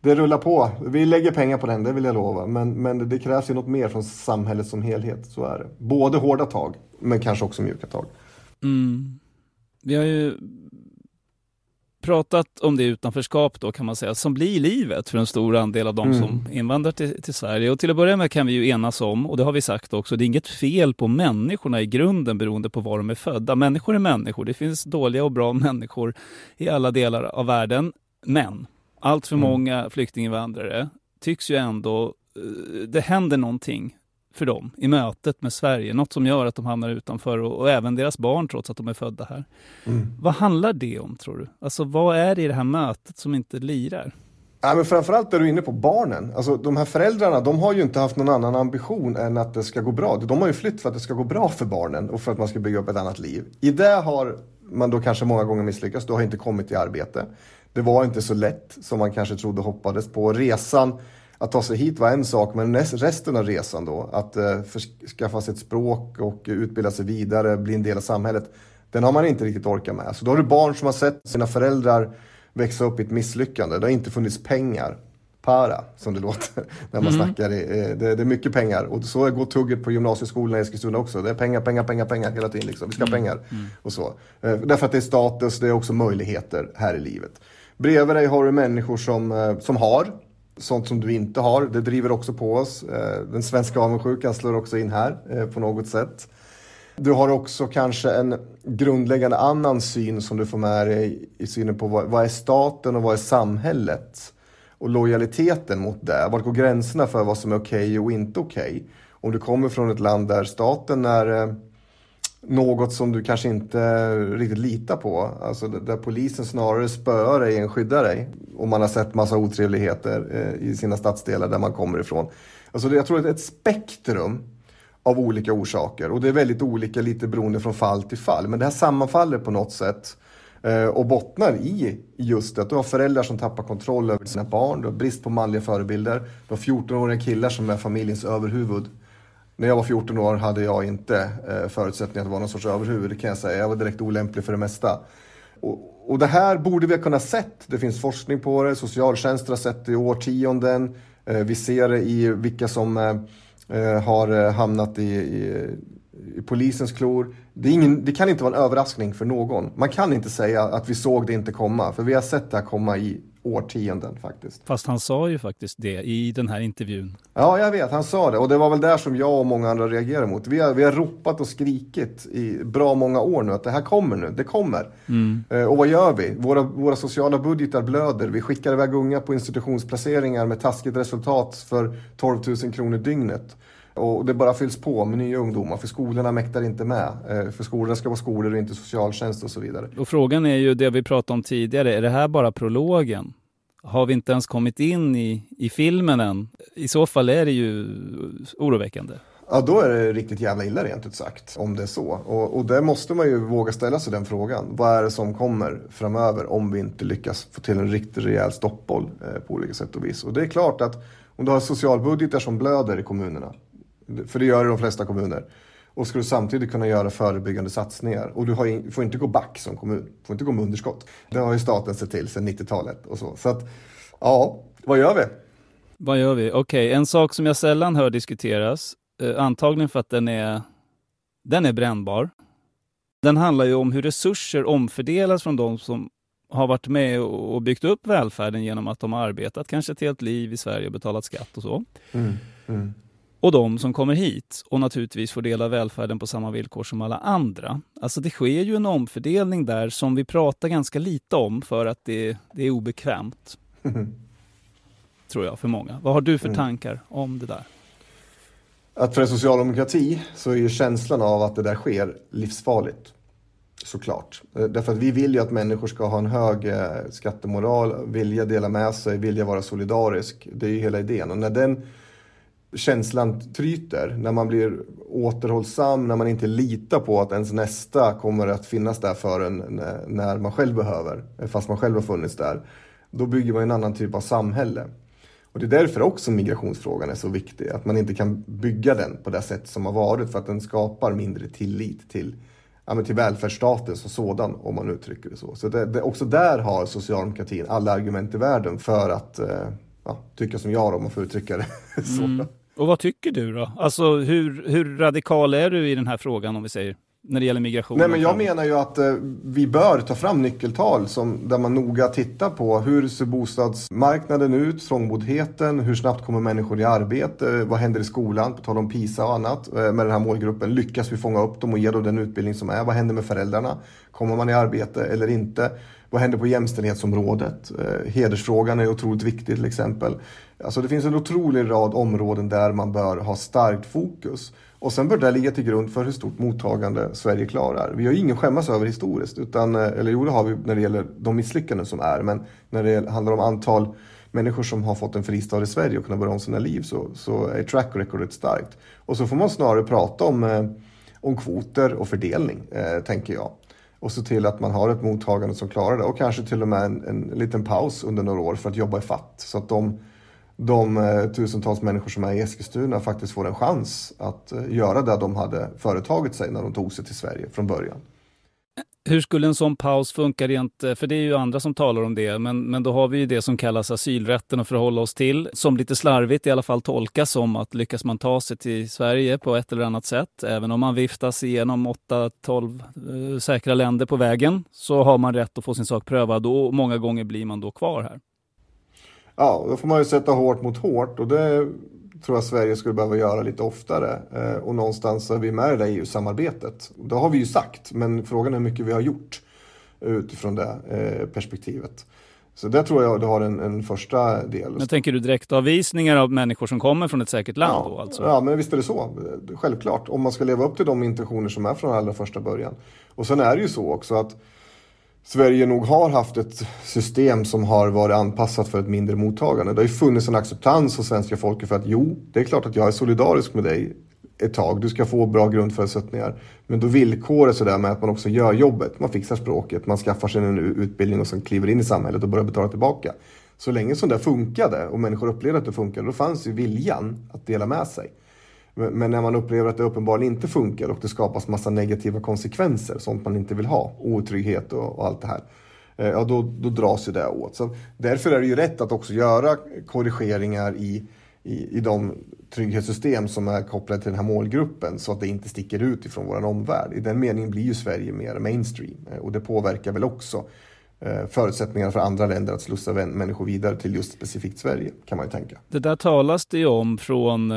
det rullar på. Vi lägger pengar på den, det vill jag lova. Men, men det krävs ju något mer från samhället som helhet. Så är det. Både hårda tag, men kanske också mjuka tag. Mm. Vi har ju pratat om det utanförskap då kan man säga, som blir livet för en stor andel av de mm. som invandrar till, till, Sverige. Och till att börja med kan vi ju enas om, och det har vi sagt också, det är inget fel på människorna i grunden beroende på var de är födda. Människor är människor, det finns dåliga och bra människor i alla delar av världen. Men allt för mm. många flyktinginvandrare tycks ju ändå, eh, det händer någonting för dem i mötet med Sverige. Något som gör att de hamnar utanför och, och även deras barn trots att de är födda här. Mm. Vad handlar det om tror du? Alltså vad är det i det här mötet som inte lirar? Ja, men framförallt är du inne på barnen. Alltså, de här föräldrarna de har ju inte haft någon annan ambition än att det ska gå bra. De har ju flytt för att det ska gå bra för barnen och för att man ska bygga upp ett annat liv. I det har man då kanske många gånger misslyckats. Du har inte kommit i arbete. Det var inte så lätt som man kanske trodde och hoppades på. Resan att ta sig hit var en sak, men resten av resan då, att eh, skaffa sig ett språk och utbilda sig vidare, bli en del av samhället, den har man inte riktigt orkat med. Så då har du barn som har sett sina föräldrar växa upp i ett misslyckande. Det har inte funnits pengar. Para, som det låter när man mm. snackar. Det, det, det är mycket pengar. Och så går tugget på gymnasieskolan i Eskilstuna också. Det är pengar, pengar, pengar, pengar hela tiden. Liksom. Vi ska ha mm. pengar. Mm. Och så. Eh, därför att det är status, det är också möjligheter här i livet. Bredvid dig har du människor som, eh, som har sånt som du inte har. Det driver också på oss. Eh, den svenska avundsjukan slår också in här eh, på något sätt. Du har också kanske en grundläggande annan syn som du får med dig i synen på vad, vad är staten och vad är samhället? Och lojaliteten mot det. Var går gränserna för vad som är okej okay och inte okej? Okay? Om du kommer från ett land där staten är något som du kanske inte riktigt litar på. Alltså där polisen snarare spöar dig än skyddar dig. Och man har sett massa otrevligheter eh, i sina stadsdelar där man kommer ifrån. Alltså jag tror att det är ett spektrum av olika orsaker och det är väldigt olika lite beroende från fall till fall. Men det här sammanfaller på något sätt eh, och bottnar i just det att du har föräldrar som tappar kontroll över sina barn, du har brist på manliga förebilder, du har 14-åriga killar som är familjens överhuvud när jag var 14 år hade jag inte eh, förutsättningar att vara någon sorts överhuvud, det kan jag säga. Jag var direkt olämplig för det mesta. Och, och det här borde vi ha kunnat sett. Det finns forskning på det, socialtjänster har sett det i årtionden. Eh, vi ser det i vilka som eh, eh har eh, hamnat i, i, i polisens klor. Det, ingen, det, kan inte vara en överraskning för någon. Man kan inte säga att vi såg det inte komma, för vi har sett det här komma i årtionden faktiskt. Fast han sa ju faktiskt det i den här intervjun. Ja, jag vet, han sa det och det var väl där som jag och många andra reagerade mot. Vi har, vi har ropat och skrikit i bra många år nu att det här kommer nu, det kommer. Mm. Eh, och vad gör vi? Våra, våra sociala budgetar blöder. Vi skickar iväg unga på institutionsplaceringar med taskigt resultat för 12 000 kronor dygnet. Och det bara fylls på med nya ungdomar för skolorna mäktar inte med. Eh, för skolorna ska vara skolor och inte socialtjänst och så vidare. Och frågan är ju det vi pratade om tidigare, är det här bara prologen? Har vi inte ens kommit in i, i filmen än? I så fall är det ju oroväckande. Ja, då är det riktigt jävla illa rent ut sagt, om det är så. Och, och där måste man ju våga ställa sig den frågan. Vad är det som kommer framöver om vi inte lyckas få till en riktigt rejäl stoppboll eh, på olika sätt och vis? Och det är klart att om du har socialbudgetar som blöder i kommunerna, för det gör det de flesta kommuner. Och ska du samtidigt kunna göra förebyggande satsningar. Och du in, får inte gå back som kommun. Du får inte gå med underskott. Det har ju staten sett till sedan 90-talet och så. Så att, ja, vad gör vi? Vad gör vi? Okej, okay, en sak som jag sällan hör diskuteras, eh, antagligen för att den är, den är brännbar. Den handlar ju om hur resurser omfördelas från de som har varit med och byggt upp välfärden genom att de har arbetat kanske ett helt liv i Sverige och betalat skatt och så. Mm, mm. Och de som kommer hit och naturligtvis får dela välfärden på samma villkor som alla andra. Alltså det sker ju en omfördelning där som vi pratar ganska lite om för att det, det är obekvämt. Mm. Tror jag, för många. Vad har du för mm. tankar om det där? Att för en socialdemokrati så är ju känslan av att det där sker livsfarligt. Såklart. Eh, därför att vi vill ju att människor ska ha en hög eh, skattemoral, vilja dela med sig, vilja vara solidarisk. Det är ju hela idén. Och när den känslan tryter, när man blir återhållsam, när man inte litar på att ens nästa kommer att finnas där för en när man själv behöver, fast man själv har funnits där. Då bygger man en annan typ av samhälle. Och det är därför också migrationsfrågan är så viktig, att man inte kan bygga den på det sätt som har varit för att den skapar mindre tillit till ja, men till välfärdsstaten som sådan, om man uttrycker det så. Så det, det, också där har socialdemokratin alla argument i världen för att eh, ja, tycka som jag om man får uttrycka det så. Mm. Och vad tycker du då? Alltså hur, hur radikal är du i den här frågan om vi säger? när det gäller migration? Nej, men jag menar ju att eh, vi bör ta fram nyckeltal som, där man noga tittar på hur ser bostadsmarknaden ut, trångboddheten, hur snabbt kommer människor i arbete, vad händer i skolan, på tal om PISA och annat eh, med den här målgruppen. Lyckas vi fånga upp dem och ge dem den utbildning som är? Vad händer med föräldrarna? Kommer man i arbete eller inte? Vad händer på jämställdhetsområdet? Eh, hedersfrågan är otroligt viktig till exempel. Alltså det finns en otrolig rad områden där man bör ha starkt fokus. Och sen bör det ligga till grund för hur stort mottagande Sverige klarar. Vi har ju ingen skämmas över historiskt, utan, eh, eller jo det har vi när det gäller de misslyckanden som är, men när det handlar om antal människor som har fått en fristad i Sverige och kunnat börja om sina liv så, så är track recordet starkt. Och så får man snarare prata om, eh, om kvoter och fördelning, eh, tänker jag. Och se till att man har ett mottagande som klarar det och kanske till och med en, en liten paus under några år för att jobba i fatt så att de de eh, tusentals människor som är i Eskilstuna faktiskt får en chans att eh, göra det de hade företagit sig när de tog sig till Sverige från början. Hur skulle en sån paus funka rent, eh, för det är ju andra som talar om det, men, men då har vi ju det som kallas asylrätten att förhålla oss till, som lite slarvigt i alla fall tolkas som att lyckas man ta sig till Sverige på ett eller annat sätt, även om man viftas igenom 8-12 eh, säkra länder på vägen, så har man rätt att få sin sak prövad och många gånger blir man då kvar här. Ja, då får man ju sätta hårt mot hårt och det tror jag Sverige skulle behöva göra lite oftare. Eh, och någonstans är vi med i det EU-samarbetet. Det har vi ju sagt, men frågan är hur mycket vi har gjort utifrån det eh, perspektivet. Så det tror jag du har en, en första del. Men tänker du direktavvisningar av människor som kommer från ett säkert land ja, då? Alltså? Ja, men visst är det så. Självklart. Om man ska leva upp till de intentioner som är från allra första början. Och sen är det ju så också att Sverige nog har haft ett system som har varit anpassat för ett mindre mottagande. Det har ju funnits en acceptans hos svenska folket för att jo, det är klart att jag är solidarisk med dig ett tag. Du ska få bra grundförutsättningar. Men då villkoret sådär med att man också gör jobbet. Man fixar språket, man skaffar sig en utbildning och sen kliver in i samhället och börjar betala tillbaka. Så länge som det funkade och människor upplevde att det funkade, då fanns ju viljan att dela med sig. Men när man upplever att det uppenbarligen inte funkar och det skapas massa negativa konsekvenser, sånt man inte vill ha, otrygghet och, och allt det här, eh, ja då, då dras ju det åt. Så därför är det ju rätt att också göra korrigeringar i, i, i de trygghetssystem som är kopplade till den här målgruppen så att det inte sticker ut ifrån vår omvärld. I den meningen blir ju Sverige mer mainstream eh, och det påverkar väl också eh, förutsättningarna för andra länder att slussa människor vidare till just specifikt Sverige kan man ju tänka. Det där talas det ju om från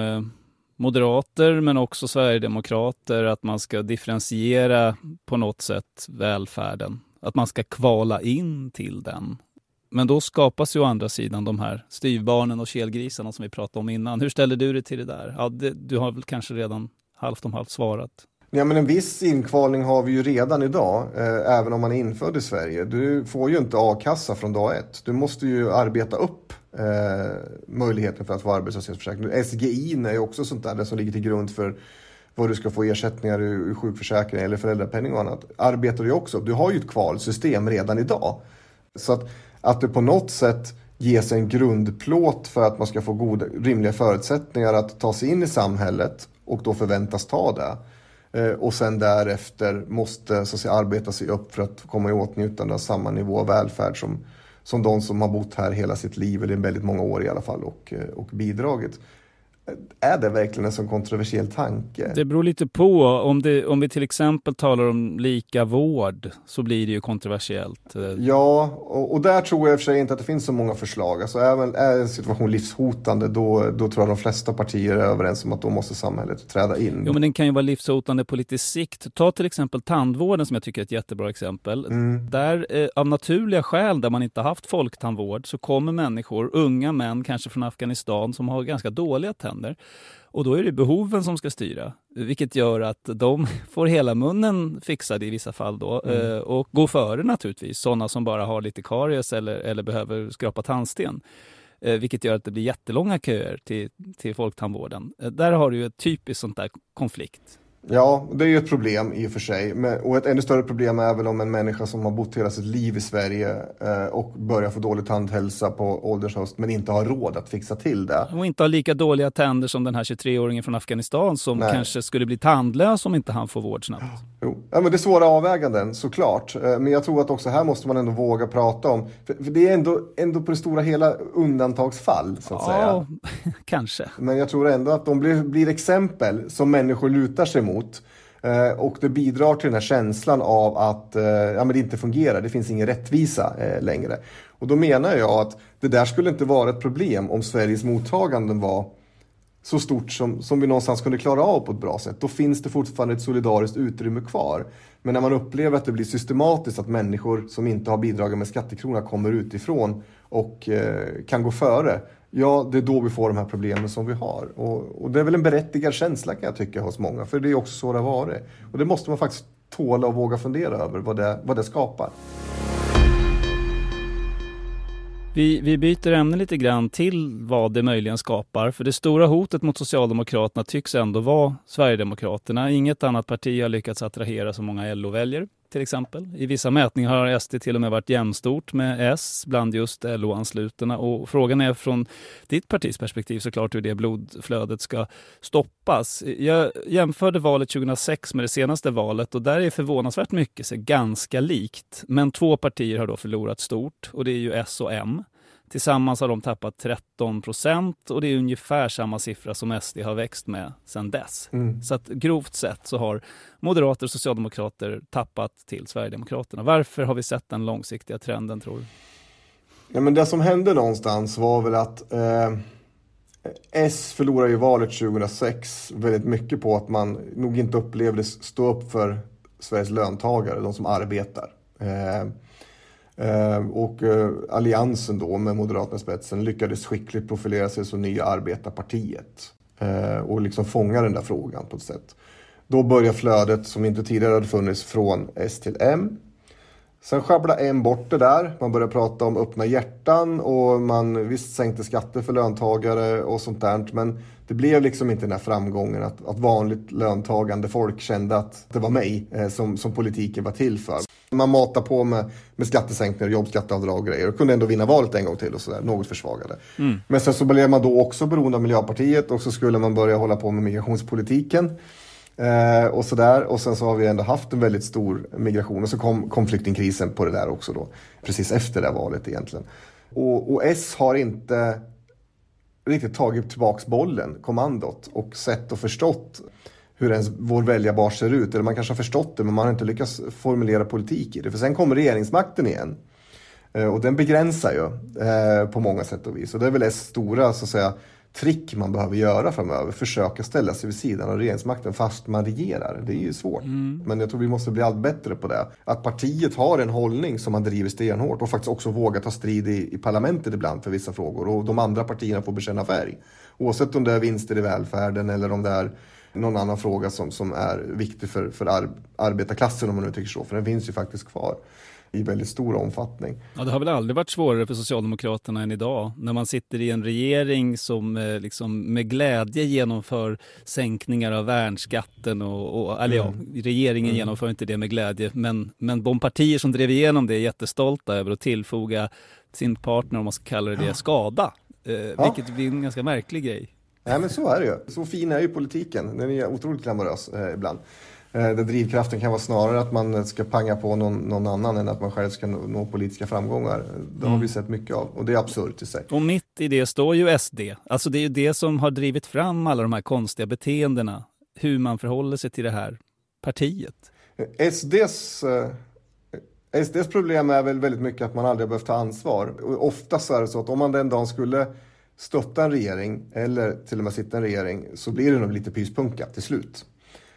moderater men också sverigedemokrater att man ska differentiera på något sätt välfärden. Att man ska kvala in till den. Men då skapas ju å andra sidan de här styvbarnen och kelgrisarna som vi pratade om innan. Hur ställer du dig till det där? Ja, det, du har väl kanske redan halvt om halvt svarat. Ja, men en viss inkvalning har vi ju redan idag, eh, även om man är infödd i Sverige. Du får ju inte a-kassa från dag ett. Du måste ju arbeta upp eh, möjligheten för att få arbetslöshetsförsäkring. SGI är ju också sånt där som ligger till grund för vad du ska få ersättningar ur sjukförsäkring eller föräldrapenning och annat. Arbetar du också. Du har ju ett kvalsystem redan idag. Så att, att det på något sätt ges en grundplåt för att man ska få goda, rimliga förutsättningar att ta sig in i samhället och då förväntas ta det Eh, och sen därefter måste så att säga, arbeta sig upp för att komma i åtnjutande av samma nivå av välfärd som, som de som har bott här hela sitt liv, eller väldigt många år i alla fall, och, eh, och bidragit. Är det verkligen en sån kontroversiell tanke? Det beror lite på. Om, det, om vi till exempel talar om lika vård så blir det ju kontroversiellt. Ja, och, och där tror jag i och för sig inte att det finns så många förslag. Alltså även är en situation livshotande då, då tror jag de flesta partier är överens om att då måste samhället träda in. Jo, men den kan ju vara livshotande på lite sikt. Ta till exempel tandvården som jag tycker är ett jättebra exempel. Mm. Där eh, av naturliga skäl, där man inte haft folktandvård, så kommer människor, unga män, kanske från Afghanistan, som har ganska dåliga tänder tänder. Och då är det behoven som ska styra, vilket gör att de får hela munnen fixad i vissa fall då mm. Eh, och går före naturligtvis sådana som bara har lite karies eller, eller behöver skrapa tandsten. Eh, vilket gör att det blir jättelånga köer till, till folktandvården. Eh, där har du ju ett typiskt sånt där konflikt. Ja, det är ju ett problem i och för sig. Och ett ännu större problem är väl om en människa som har bott hela sitt liv i Sverige eh, och börjar få dålig tandhälsa på ålderns höst men inte har råd att fixa till det. Och inte har lika dåliga tänder som den här 23-åringen från Afghanistan som Nej. kanske skulle bli tandlös om inte han får vård snabbt. Jo. Ja, men det är svåra avväganden såklart. Eh, men jag tror att också här måste man ändå våga prata om. För det är ändå, ändå på det stora hela undantagsfall så att ja, säga. kanske. Men jag tror ändå att de blir, blir exempel som människor lutar sig mot emot. Eh, och det bidrar till den här känslan av att eh, ja, men det inte fungerar, det finns ingen rättvisa eh, längre. Och då menar jag att det där skulle inte vara ett problem om Sveriges mottaganden var så stort som, som vi någonstans kunde klara av på ett bra sätt. Då finns det fortfarande ett solidariskt utrymme kvar. Men när man upplever att det blir systematiskt att människor som inte har bidragit med skattekrona kommer utifrån och eh, kan gå före Ja, det är då vi får de här problemen som vi har. Och, och, det är väl en berättigad känsla kan jag tycka hos många, för det är också så det har varit. Och det måste man faktiskt tåla och våga fundera över vad det, vad det skapar. Vi, vi byter ämne lite grann till vad det möjligen skapar. För det stora hotet mot Socialdemokraterna tycks ändå vara Sverigedemokraterna. Inget annat parti har lyckats attrahera så många LO-väljare till exempel. I vissa mätningar har SD till och med varit jämstort med S bland just LO-anslutna. Och frågan är från ditt partis perspektiv såklart hur det blodflödet ska stoppas. Jag jämförde valet 2006 med det senaste valet och där är förvånansvärt mycket så ganska likt. Men två partier har då förlorat stort och det är ju S och M. Tillsammans har de tappat 13 procent och det är ungefär samma siffra som SD har växt med sedan dess. Mm. Så att grovt sett så har moderater och socialdemokrater tappat till Sverigedemokraterna. Varför har vi sett den långsiktiga trenden tror du? Ja, men det som hände någonstans var väl att eh, S förlorade ju valet 2006 väldigt mycket på att man nog inte upplevde stå upp för Sveriges löntagare, de som arbetar. Eh, Eh, Eh, och eh, Alliansen då med Moderaterna i spetsen lyckades skickligt profilera sig som nya arbetarpartiet. Eh, och liksom fånga den där frågan på ett sätt. Då börjar flödet som inte tidigare hade funnits från S till M. Sen sjabblade M bort det där. Man började prata om öppna hjärtan och man visst sänkte skatter för löntagare och sånt där. Men det blev liksom inte den här framgången att, att vanligt löntagande folk kände att det var mig som, som politiken var till för. Man matar på med, med skattesänkningar, jobbskatteavdrag och grejer och kunde ändå vinna valet en gång till och sådär, något försvagade. Mm. Men sen så blev man då också beroende av Miljöpartiet och så skulle man börja hålla på med migrationspolitiken. Eh, och sådär. Och sen så har vi ändå haft en väldigt stor migration och så kom, kom flyktingkrisen på det där också då. Precis efter det valet egentligen. Och, och S har inte riktigt tagit tillbaks bollen, kommandot och sett och förstått hur ens vår väljarbas ser ut. Eller man kanske har förstått det men man har inte lyckats formulera politik i det. För sen kommer regeringsmakten igen. Eh, och den begränsar ju eh, på många sätt och vis. Och det är väl S stora så att säga trick man behöver göra framöver. Försöka ställa sig vid sidan av regeringsmakten fast man regerar. Det är ju svårt. Mm. Men jag tror vi måste bli allt bättre på det. Att partiet har en hållning som man driver stenhårt och faktiskt också vågar ta strid i, i parlamentet ibland för vissa frågor. Och de andra partierna får bekänna färg. Oavsett om det är vinster i välfärden eller om det är någon annan fråga som, som är viktig för, för ar, arbetarklassen om man nu tycker så. För den finns ju faktiskt kvar i väldigt stor omfattning. Ja, det har väl aldrig varit svårare för Socialdemokraterna än idag när man sitter i en regering som eh, liksom med glädje genomför sänkningar av värnskatten och, och eller mm. ja, regeringen mm. genomför inte det med glädje men, men de partier som drev igenom det är jättestolta över att tillfoga sin partner, om man ska kalla det det, skada. Eh, ja. Vilket blir en ganska märklig grej. Nej men så är det ju. Så fin är ju politiken. Den är otroligt glamorös eh, ibland. Där drivkraften kan vara snarare att man ska panga på någon, någon annan än att man själv ska nå, nå politiska framgångar. Det har vi sett mycket av och det är absurt i sig. Och mitt i det står ju SD. Alltså det är ju det som har drivit fram alla de här konstiga beteendena. Hur man förhåller sig till det här partiet. SDs, eh, SDs problem är väl väldigt mycket att man aldrig har behövt ta ansvar. Och oftast är det så att om man den dagen skulle stötta en regering eller till och med sitta i en regering så blir det nog lite pyspunka till slut.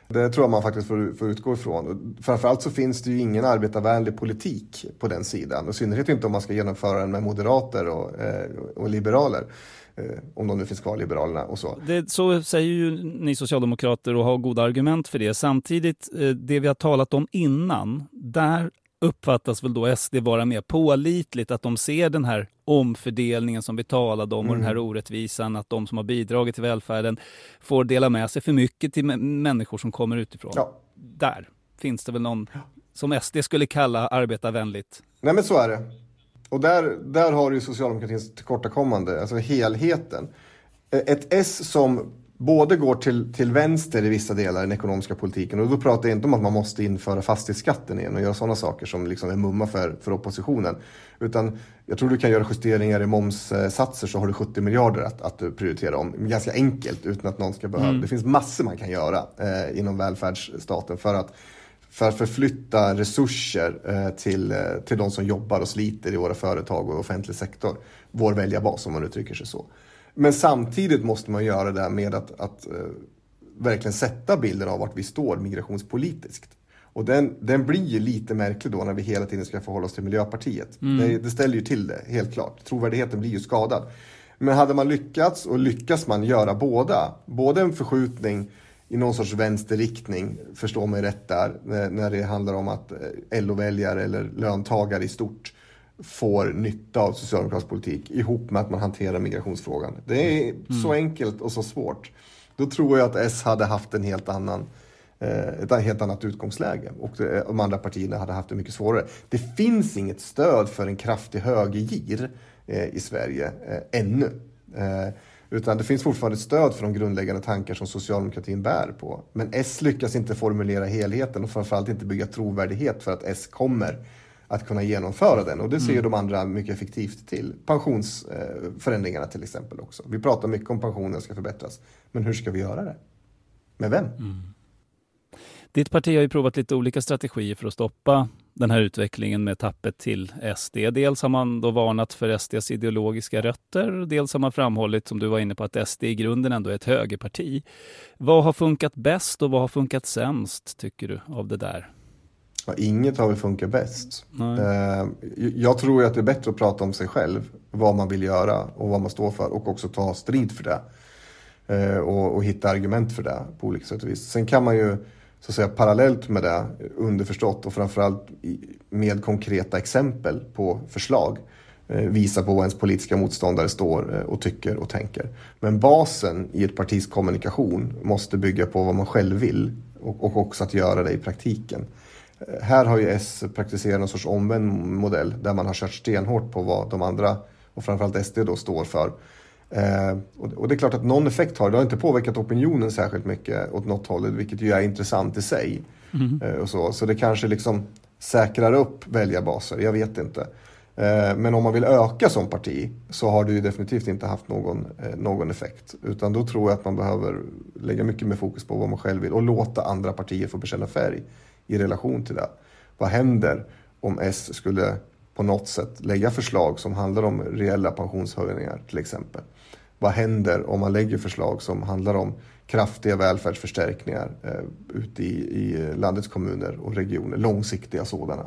Det tror jag man faktiskt får, får utgå ifrån. Framförallt så finns det ju ingen arbetarvänlig politik på den sidan. I synnerhet inte om man ska genomföra den med moderater och, eh, och liberaler. Eh, om de nu finns kvar, Liberalerna och så. Det, så säger ju ni socialdemokrater och har goda argument för det. Samtidigt, eh, det vi har talat om innan, där uppfattas väl då SD vara mer pålitligt, att de ser den här omfördelningen som vi talade om och mm. den här mm. orättvisan, att de som har bidragit till välfärden får dela med sig för mycket till människor som kommer utifrån. Ja. Där finns det väl någon som SD skulle kalla arbetarvänligt. Nej men så är det. Och där, där har ju socialdemokratins tillkortakommande, alltså helheten. Ett S som både går till, till vänster i vissa delar i den ekonomiska politiken och då pratar jag inte om att man måste införa fastighetsskatten igen och göra sådana saker som liksom är mumma för, för oppositionen. Utan jag tror du kan göra justeringar i momssatser så har du 70 miljarder att, att prioritera om. Ganska enkelt utan att någon ska behöva. Mm. Det finns massor man kan göra eh, inom välfärdsstaten för att för att förflytta resurser eh, till, eh, till de som jobbar och sliter i våra företag och offentlig sektor. Vår väljarbas om man uttrycker sig så. Men samtidigt måste man göra det med att, att uh, verkligen sätta bilden av vart vi står migrationspolitiskt. Och den, den blir ju lite märklig då när vi hela tiden ska förhålla oss till Miljöpartiet. Mm. Det, det, ställer ju till det, helt klart. Trovärdigheten blir ju skadad. Men hade man lyckats och lyckas man göra båda, både en förskjutning i någon sorts vänsterriktning, förstå mig rätt där, när, när det handlar om att eh, LO-väljare eller löntagare i stort får nytta av socialdemokratisk politik ihop med att man hanterar migrationsfrågan. Det är mm. så enkelt och så svårt. Då tror jag att S hade haft en helt annan eh, ett helt annat utgångsläge och de andra partierna hade haft det mycket svårare. Det finns inget stöd för en kraftig högergir eh, i Sverige eh, ännu. Utan det finns fortfarande stöd för de grundläggande tankar som socialdemokratin bär på. Men S lyckas inte formulera helheten och framförallt inte bygga trovärdighet för att S kommer att kunna genomföra den. Och det ser mm. de andra mycket effektivt till. Pensionsförändringarna till exempel också. Vi pratar mycket om pensionen ska förbättras. Men hur ska vi göra det? Med vem? Mm. Ditt parti har ju provat lite olika strategier för att stoppa den här utvecklingen med tappet till SD. Dels har man då varnat för SDs ideologiska rötter. Dels har man framhållit, som du var inne på, att SD i grunden ändå är ett högerparti. Vad har funkat bäst och vad har funkat sämst, tycker du, av det där? Ja, inget har väl funkat bäst. Eh, jag tror att det är bättre att prata om sig själv, vad man vill göra och vad man står för och också ta strid för det. Eh, och, och, hitta argument för det på olika sätt och vis. Sen kan man ju så att säga, parallellt med det, underförstått och framförallt med konkreta exempel på förslag, eh, visa på vad ens politiska motståndare står och tycker och tänker. Men basen i ett partis kommunikation måste bygga på vad man själv vill och också att göra det i praktiken. Här har ju S praktiserat någon sorts omvänd modell där man har kört stenhårt på vad de andra och framförallt SD då står för. Eh, och, det är klart att någon effekt har det. Har inte påverkat opinionen särskilt mycket åt något håll, vilket ju är intressant i sig. Mm. Eh, och så. så det kanske liksom säkrar upp väljarbaser, jag vet inte. Eh, men om man vill öka som parti så har det ju definitivt inte haft någon, någon effekt. Utan då tror jag att man behöver lägga mycket mer fokus på vad man själv vill och låta andra partier få bekänna färg i relation till det. Vad händer om S skulle på något sätt lägga förslag som handlar om reella pensionshöjningar till exempel? Vad händer om man lägger förslag som handlar om kraftiga välfärdsförstärkningar eh, ute i, i landets kommuner och regioner, långsiktiga sådana?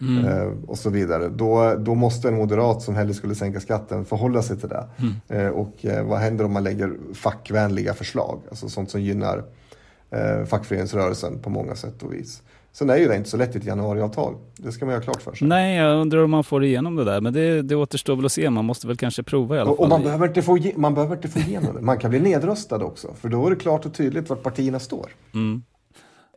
Mm. Eh, och så vidare. Då, då måste en moderat som hellre skulle sänka skatten förhålla sig till det. Mm. Eh, och eh, vad händer om man lägger fackvänliga förslag? Alltså sånt som gynnar eh, fackföreningsrörelsen på många sätt och vis. Sen är ju det inte så lätt i ett januariavtal. Det ska man göra klart för sig. Nej, jag undrar om man får igenom det där. Men det, det återstår väl att se. Man måste väl kanske prova i alla fall. Och man behöver, inte få, man behöver inte få igenom det. Man kan bli nedröstad också. För då är det klart och tydligt vart partierna står. Mm.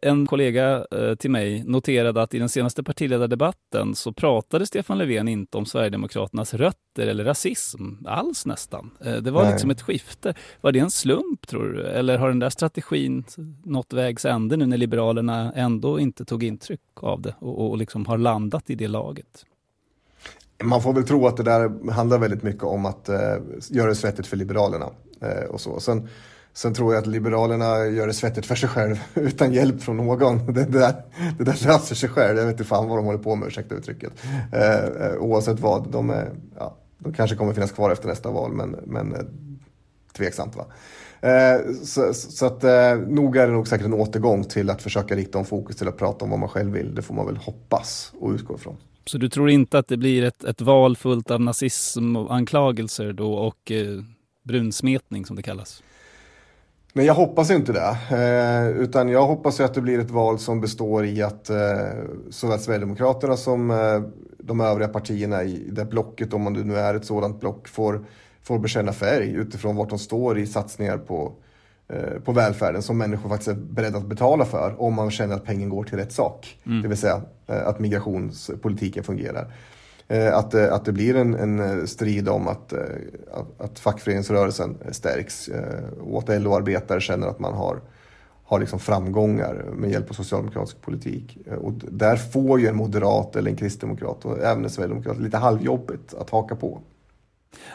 En kollega eh, till mig noterade att i den senaste partiledardebatten så pratade Stefan Löfven inte om Sverigedemokraternas rötter eller rasism alls nästan. Eh, det var Nej. liksom ett skifte. Var det en slump tror du? Eller har den där strategin nått vägs ände nu när Liberalerna ändå inte tog intryck av det och, och liksom har landat i det laget? Man får väl tro att det där handlar väldigt mycket om att eh, göra det svettigt för Liberalerna. Eh, och så. Sen, sen tror jag att Liberalerna gör det svettigt för sig själv utan hjälp från någon. Det där, det där löser sig själv. Jag vet inte fan vad de håller på med, ursäkta uttrycket. Eh, eh oavsett vad. De, är, ja, de kanske kommer finnas kvar efter nästa val, men, men eh, tveksamt va. Eh, så, så att eh, nog är det nog säkert en återgång till att försöka rikta om fokus till att prata om vad man själv vill. Det får man väl hoppas och utgå ifrån. Så du tror inte att det blir ett, ett val fullt av nazism och anklagelser då och eh, brunsmetning som det kallas? Nej, jag hoppas inte det. Eh, utan jag hoppas att det blir ett val som består i att eh, såväl Sverigedemokraterna som eh, de övriga partierna i det blocket, om det nu är ett sådant block, får, får bekänna färg utifrån vart de står i satsningar på, på välfärden som människor faktiskt är beredda att betala för om man känner att pengen går till rätt sak. Mm. Det vill säga att migrationspolitiken fungerar. Eh, att, det- att det blir en, en eh, strid om att, att, att fackföreningsrörelsen stärks och att LO-arbetare känner att man har, har liksom framgångar med hjälp av socialdemokratisk politik. Och där får ju en moderat eller en kristdemokrat och även en sverigedemokrat lite halvjobbigt att haka på.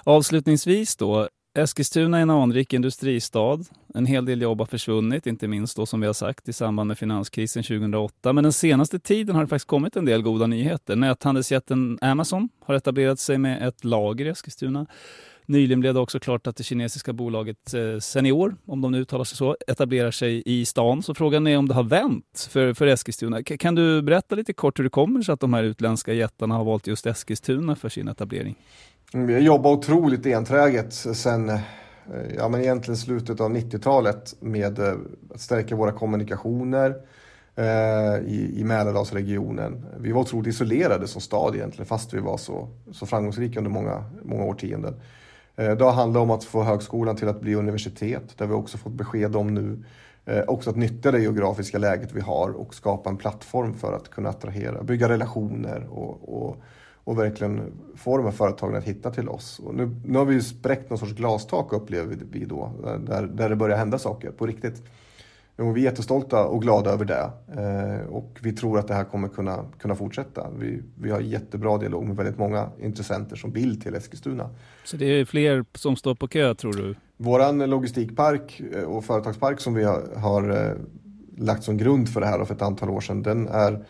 Avslutningsvis då, Eskilstuna är en anrik industristad. En hel del jobb har försvunnit, inte minst då som vi har sagt i samband med finanskrisen 2008. Men den senaste tiden har det faktiskt kommit en del goda nyheter. Näthandelsjätten Amazon har etablerat sig med ett lager i Eskilstuna. Nyligen blev det också klart att det kinesiska bolaget eh, Senior, om de nu uttalar sig så, etablerar sig i stan. Så frågan är om det har vänt för, för Eskilstuna. K- kan du berätta lite kort hur det kommer sig att de här utländska jättarna har valt just Eskilstuna för sin etablering? Mm, vi har jobbat otroligt enträget sen eh, ja, men egentligen slutet av 90-talet med eh, att stärka våra kommunikationer eh, i, i Mälardalsregionen. Vi var otroligt isolerade som stad egentligen fast vi var så, så framgångsrika under många, många årtionden. Eh, det har handlat om att få högskolan till att bli universitet. Det har vi också fått besked om nu. Eh, också att nyttja det geografiska läget vi har och skapa en plattform för att kunna attrahera, bygga relationer och, och, och verkligen få de här företagen att hitta till oss. Och nu, nu har vi ju spräckt någon sorts glastak upplever vi då, där, där det börjar hända saker på riktigt. Och vi är jättestolta och glada över det. Eh, och vi tror att det här kommer kunna, kunna fortsätta. Vi, vi har jättebra dialog med väldigt många intressenter som vill till Eskilstuna. Så det är fler som står på kö tror du? Våran logistikpark eh, och företagspark som vi har, har eh, lagt som grund för det här för ett antal år sedan, den är,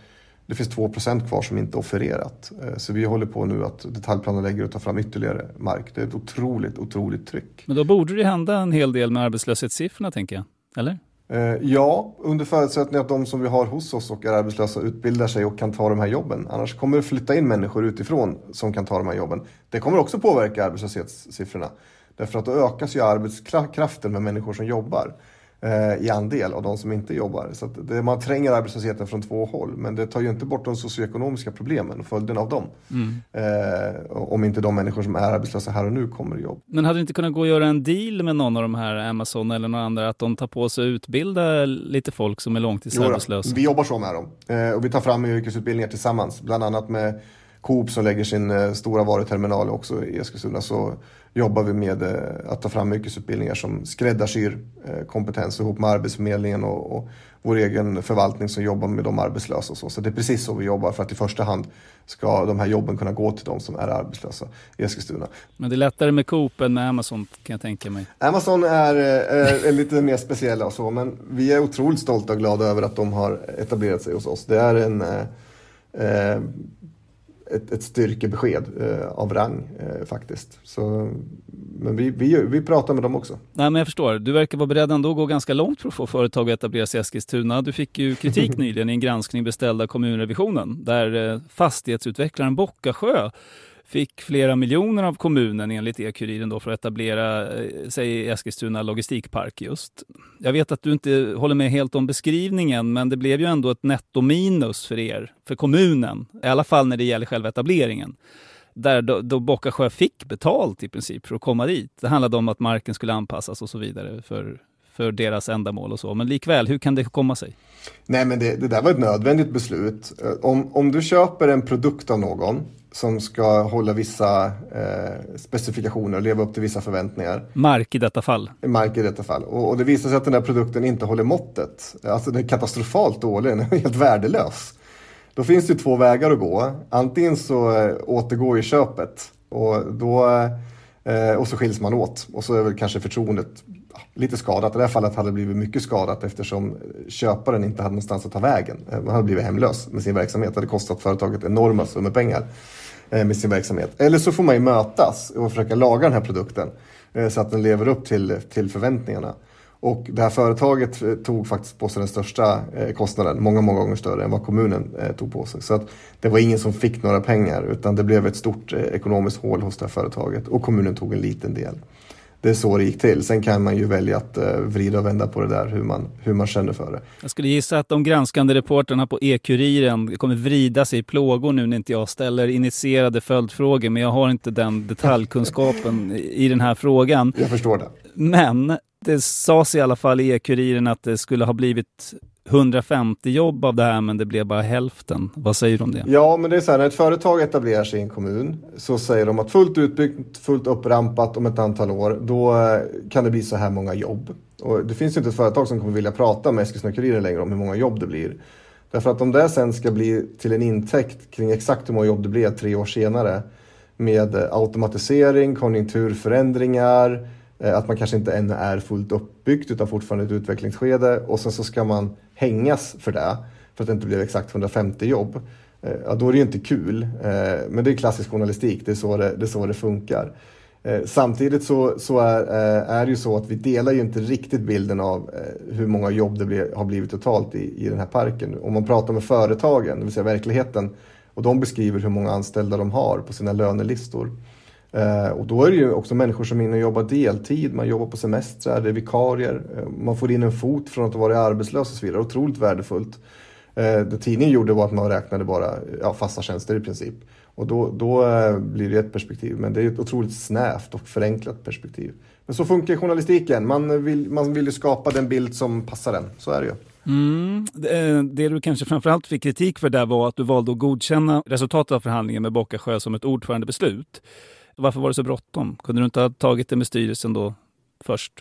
det finns 2% kvar som inte offererat. Så vi håller på nu att detaljplanlägga och ta fram ytterligare mark. Det är ett otroligt, otroligt tryck. Men då borde det hända en hel del med arbetslöshetssiffrorna tänker jag, eller? Eh, ja, under förutsättning att de som vi har hos oss och är arbetslösa utbildar sig och kan ta de här jobben. Annars kommer det flytta in människor utifrån som kan ta de här jobben. Det kommer också påverka arbetslöshetssiffrorna. Därför att då ökas ju arbetskraften med människor som jobbar i andel av de som inte jobbar. Så det, man tränger arbetslösheten från två håll. Men det tar ju inte bort de socioekonomiska problemen och följden av dem. Mm. Eh, om inte de människor som är arbetslösa här och nu kommer i jobb. Men hade det inte kunnat gå att göra en deal med någon av de här Amazon eller några andra att de tar på sig att utbilda lite folk som är långtidsarbetslösa? Vi jobbar så med dem. Eh, och vi tar fram yrkesutbildningar tillsammans. Bland annat med Coop som lägger sin eh, stora varuterminal också i Eskilstuna. Så jobbar vi med eh, att ta fram yrkesutbildningar som skräddarsyr eh, kompetens ihop med Arbetsförmedlingen och, och vår egen förvaltning som jobbar med de arbetslösa och så. Så det är precis så vi jobbar för att i första hand ska de här jobben kunna gå till de som är arbetslösa i Eskilstuna. Men det är lättare med Coop än med Amazon kan jag tänka mig. Amazon är, är, är lite mer speciella och så, men vi är otroligt stolta och glada över att de har etablerat sig hos oss. Det är en, eh, eh, ett, ett styrkebesked eh, av rang eh, faktiskt. Så, men vi, vi, vi pratar med dem också. Nej, men jag förstår. Du verkar vara beredd ändå att gå ganska långt för att få företag att etablera sig i Eskilstuna. Du fick ju kritik nyligen i en granskning beställd av kommunrevisionen där eh, fastighetsutvecklaren Bockasjö fick flera miljoner av kommunen enligt E-Kuriren då för att etablera eh, sig i Eskilstuna logistikpark just. Jag vet att du inte håller med helt om beskrivningen men det blev ju ändå ett nettominus för er, för kommunen, i alla fall när det gäller själva etableringen. Där då, då Bockasjö fick betalt i princip för att komma dit. Det handlade om att marken skulle anpassas och så vidare för, för deras ändamål och så. Men likväl, hur kan det komma sig? Nej men det, det där var ett nödvändigt beslut. Eh, om, om du köper en produkt av någon som ska hålla vissa eh, specifikationer och leva upp till vissa förväntningar. Mark i detta fall. Mark i detta fall. Och, och det visar sig att den där produkten inte håller måttet. Alltså den är katastrofalt dålig, den är helt värdelös. Då finns det två vägar att gå. Antingen så eh, återgår ju köpet och, då, eh, och så skiljs man åt. Och så är väl kanske förtroendet lite skadat. I det här fallet hade det blivit mycket skadat eftersom köparen inte hade någonstans att ta vägen. Eh, han hade blivit hemlös med sin verksamhet. Det hade kostat företaget enorma summor pengar eh, Eh, med sin verksamhet. Eller så får man ju mötas och försöka laga den här produkten eh, så att den lever upp till, till förväntningarna. Och det här företaget eh, tog faktiskt på sig den största kostnaden, många, många gånger större än vad kommunen tog på sig. Så att det var ingen som fick några pengar utan det blev ett stort ekonomiskt hål hos det här företaget och kommunen tog en liten del det är så det gick till. Sen kan man ju välja att uh, vrida och vända på det där, hur man, hur man känner för det. Jag skulle gissa att de granskande reporterna på E-Kuriren kommer vrida sig i plågor nu när inte jag ställer initierade följdfrågor, men jag har inte den detaljkunskapen i den här frågan. Jag förstår det. Men det sades i alla fall i E-Kuriren att det skulle ha blivit 150 jobb av det här men det blev bara hälften. Vad säger du om det? Ja, men det är så här, när ett företag etablerar sig i en kommun så säger de att fullt utbyggt, fullt upprampat om ett antal år, då eh, kan det bli så här många jobb. Och det finns ju inte ett företag som kommer vilja prata med Eskilstuna-Kuriren längre om hur många jobb det blir. Därför att om det sen ska bli till en intäkt kring exakt hur många jobb det blir tre år senare med eh, automatisering, konjunkturförändringar, eh, att man kanske inte ännu är fullt uppbyggt utan fortfarande ett utvecklingsskede och sen så ska man hängas för det för att det inte blev exakt 150 jobb. Eh, ja, då är det ju inte kul. Eh, men det är klassisk journalistik, det är så det, det, är så det funkar. Eh, samtidigt så, så är, är det ju så att vi delar ju inte riktigt bilden av hur många jobb det blir, har blivit totalt i, i den här parken. Om man pratar med företagen, det vill säga verkligheten, och de beskriver hur många anställda de har på sina lönelistor Eh, och då är det ju också människor som är inne och jobbar deltid, man jobbar på semestrar, det är vikarier, eh, man får in en fot från att ha varit arbetslös och så vidare. Otroligt värdefullt. Eh, det tidningen gjorde var att man räknade bara ja, fasta tjänster i princip. Och då, då blir det ett perspektiv, men det är ett otroligt snävt och förenklat perspektiv. Men så funkar journalistiken, man vill, man vill ju skapa den bild som passar den, så är det ju. Mm. Det du kanske framförallt fick kritik för där var att du valde att godkänna resultatet av förhandlingen med Bockasjö som ett ordförandebeslut. Varför var det så bråttom? Kunde du inte ha tagit det med styrelsen då först?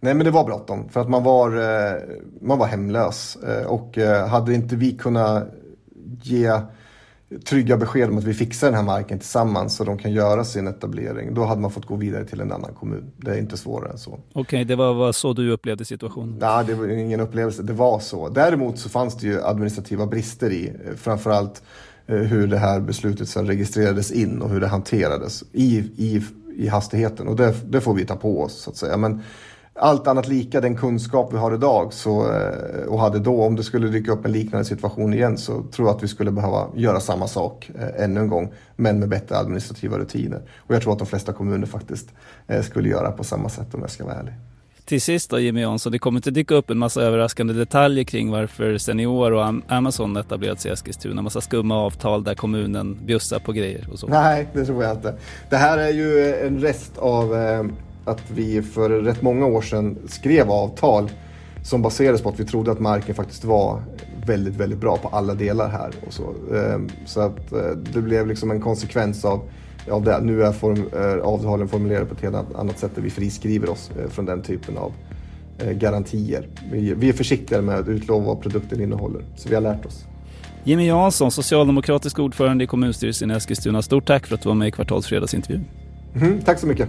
Nej men det var bråttom för att man var, eh, man var hemlös eh, och eh, hade inte vi kunnat ge trygga besked om att vi fixar den här marken tillsammans så de kan göra sin etablering. Då hade man fått gå vidare till en annan kommun. Det är inte svårare än så. Okej, okay, det var, var, så du upplevde situationen? Nej, det var ingen upplevelse. Det var så. Däremot så fanns det ju administrativa brister i, framförallt Eh, hur det här beslutet sen registrerades in och hur det hanterades i, i, i hastigheten. Och det, det får vi ta på oss så att säga. Men allt annat lika, den kunskap vi har idag så, eh, och hade då, om det skulle dyka upp en liknande situation igen så tror jag att vi skulle behöva göra samma sak eh, ännu en gång, men med bättre administrativa rutiner. Och jag tror att de flesta kommuner faktiskt eh, skulle göra på samma sätt om jag ska vara ärlig. Till sist då Jimmy Jansson, det kommer inte dyka upp en massa överraskande detaljer kring varför Senior och Amazon etablerat sig i Eskilstuna. Massa skumma avtal där kommunen bjussar på grejer och så. Nej, det tror jag inte. Det här är ju en rest av eh, att vi för rätt många år sedan skrev avtal som baserades på att vi trodde att marken faktiskt var väldigt, väldigt bra på alla delar här. Och så. Eh, så att eh, det blev liksom en konsekvens av av det. Nu är form, eh, avtalen formulerade på ett helt annat sätt där vi friskriver oss eh, från den typen av eh, garantier. Vi, vi är försiktigare med att utlova vad produkten innehåller, så vi har lärt oss. Jimmy Jansson, socialdemokratisk ordförande i kommunstyrelsen i Eskilstuna. Stort tack för att du var med i Kvartalsfredagsintervjun. Mm, tack så mycket.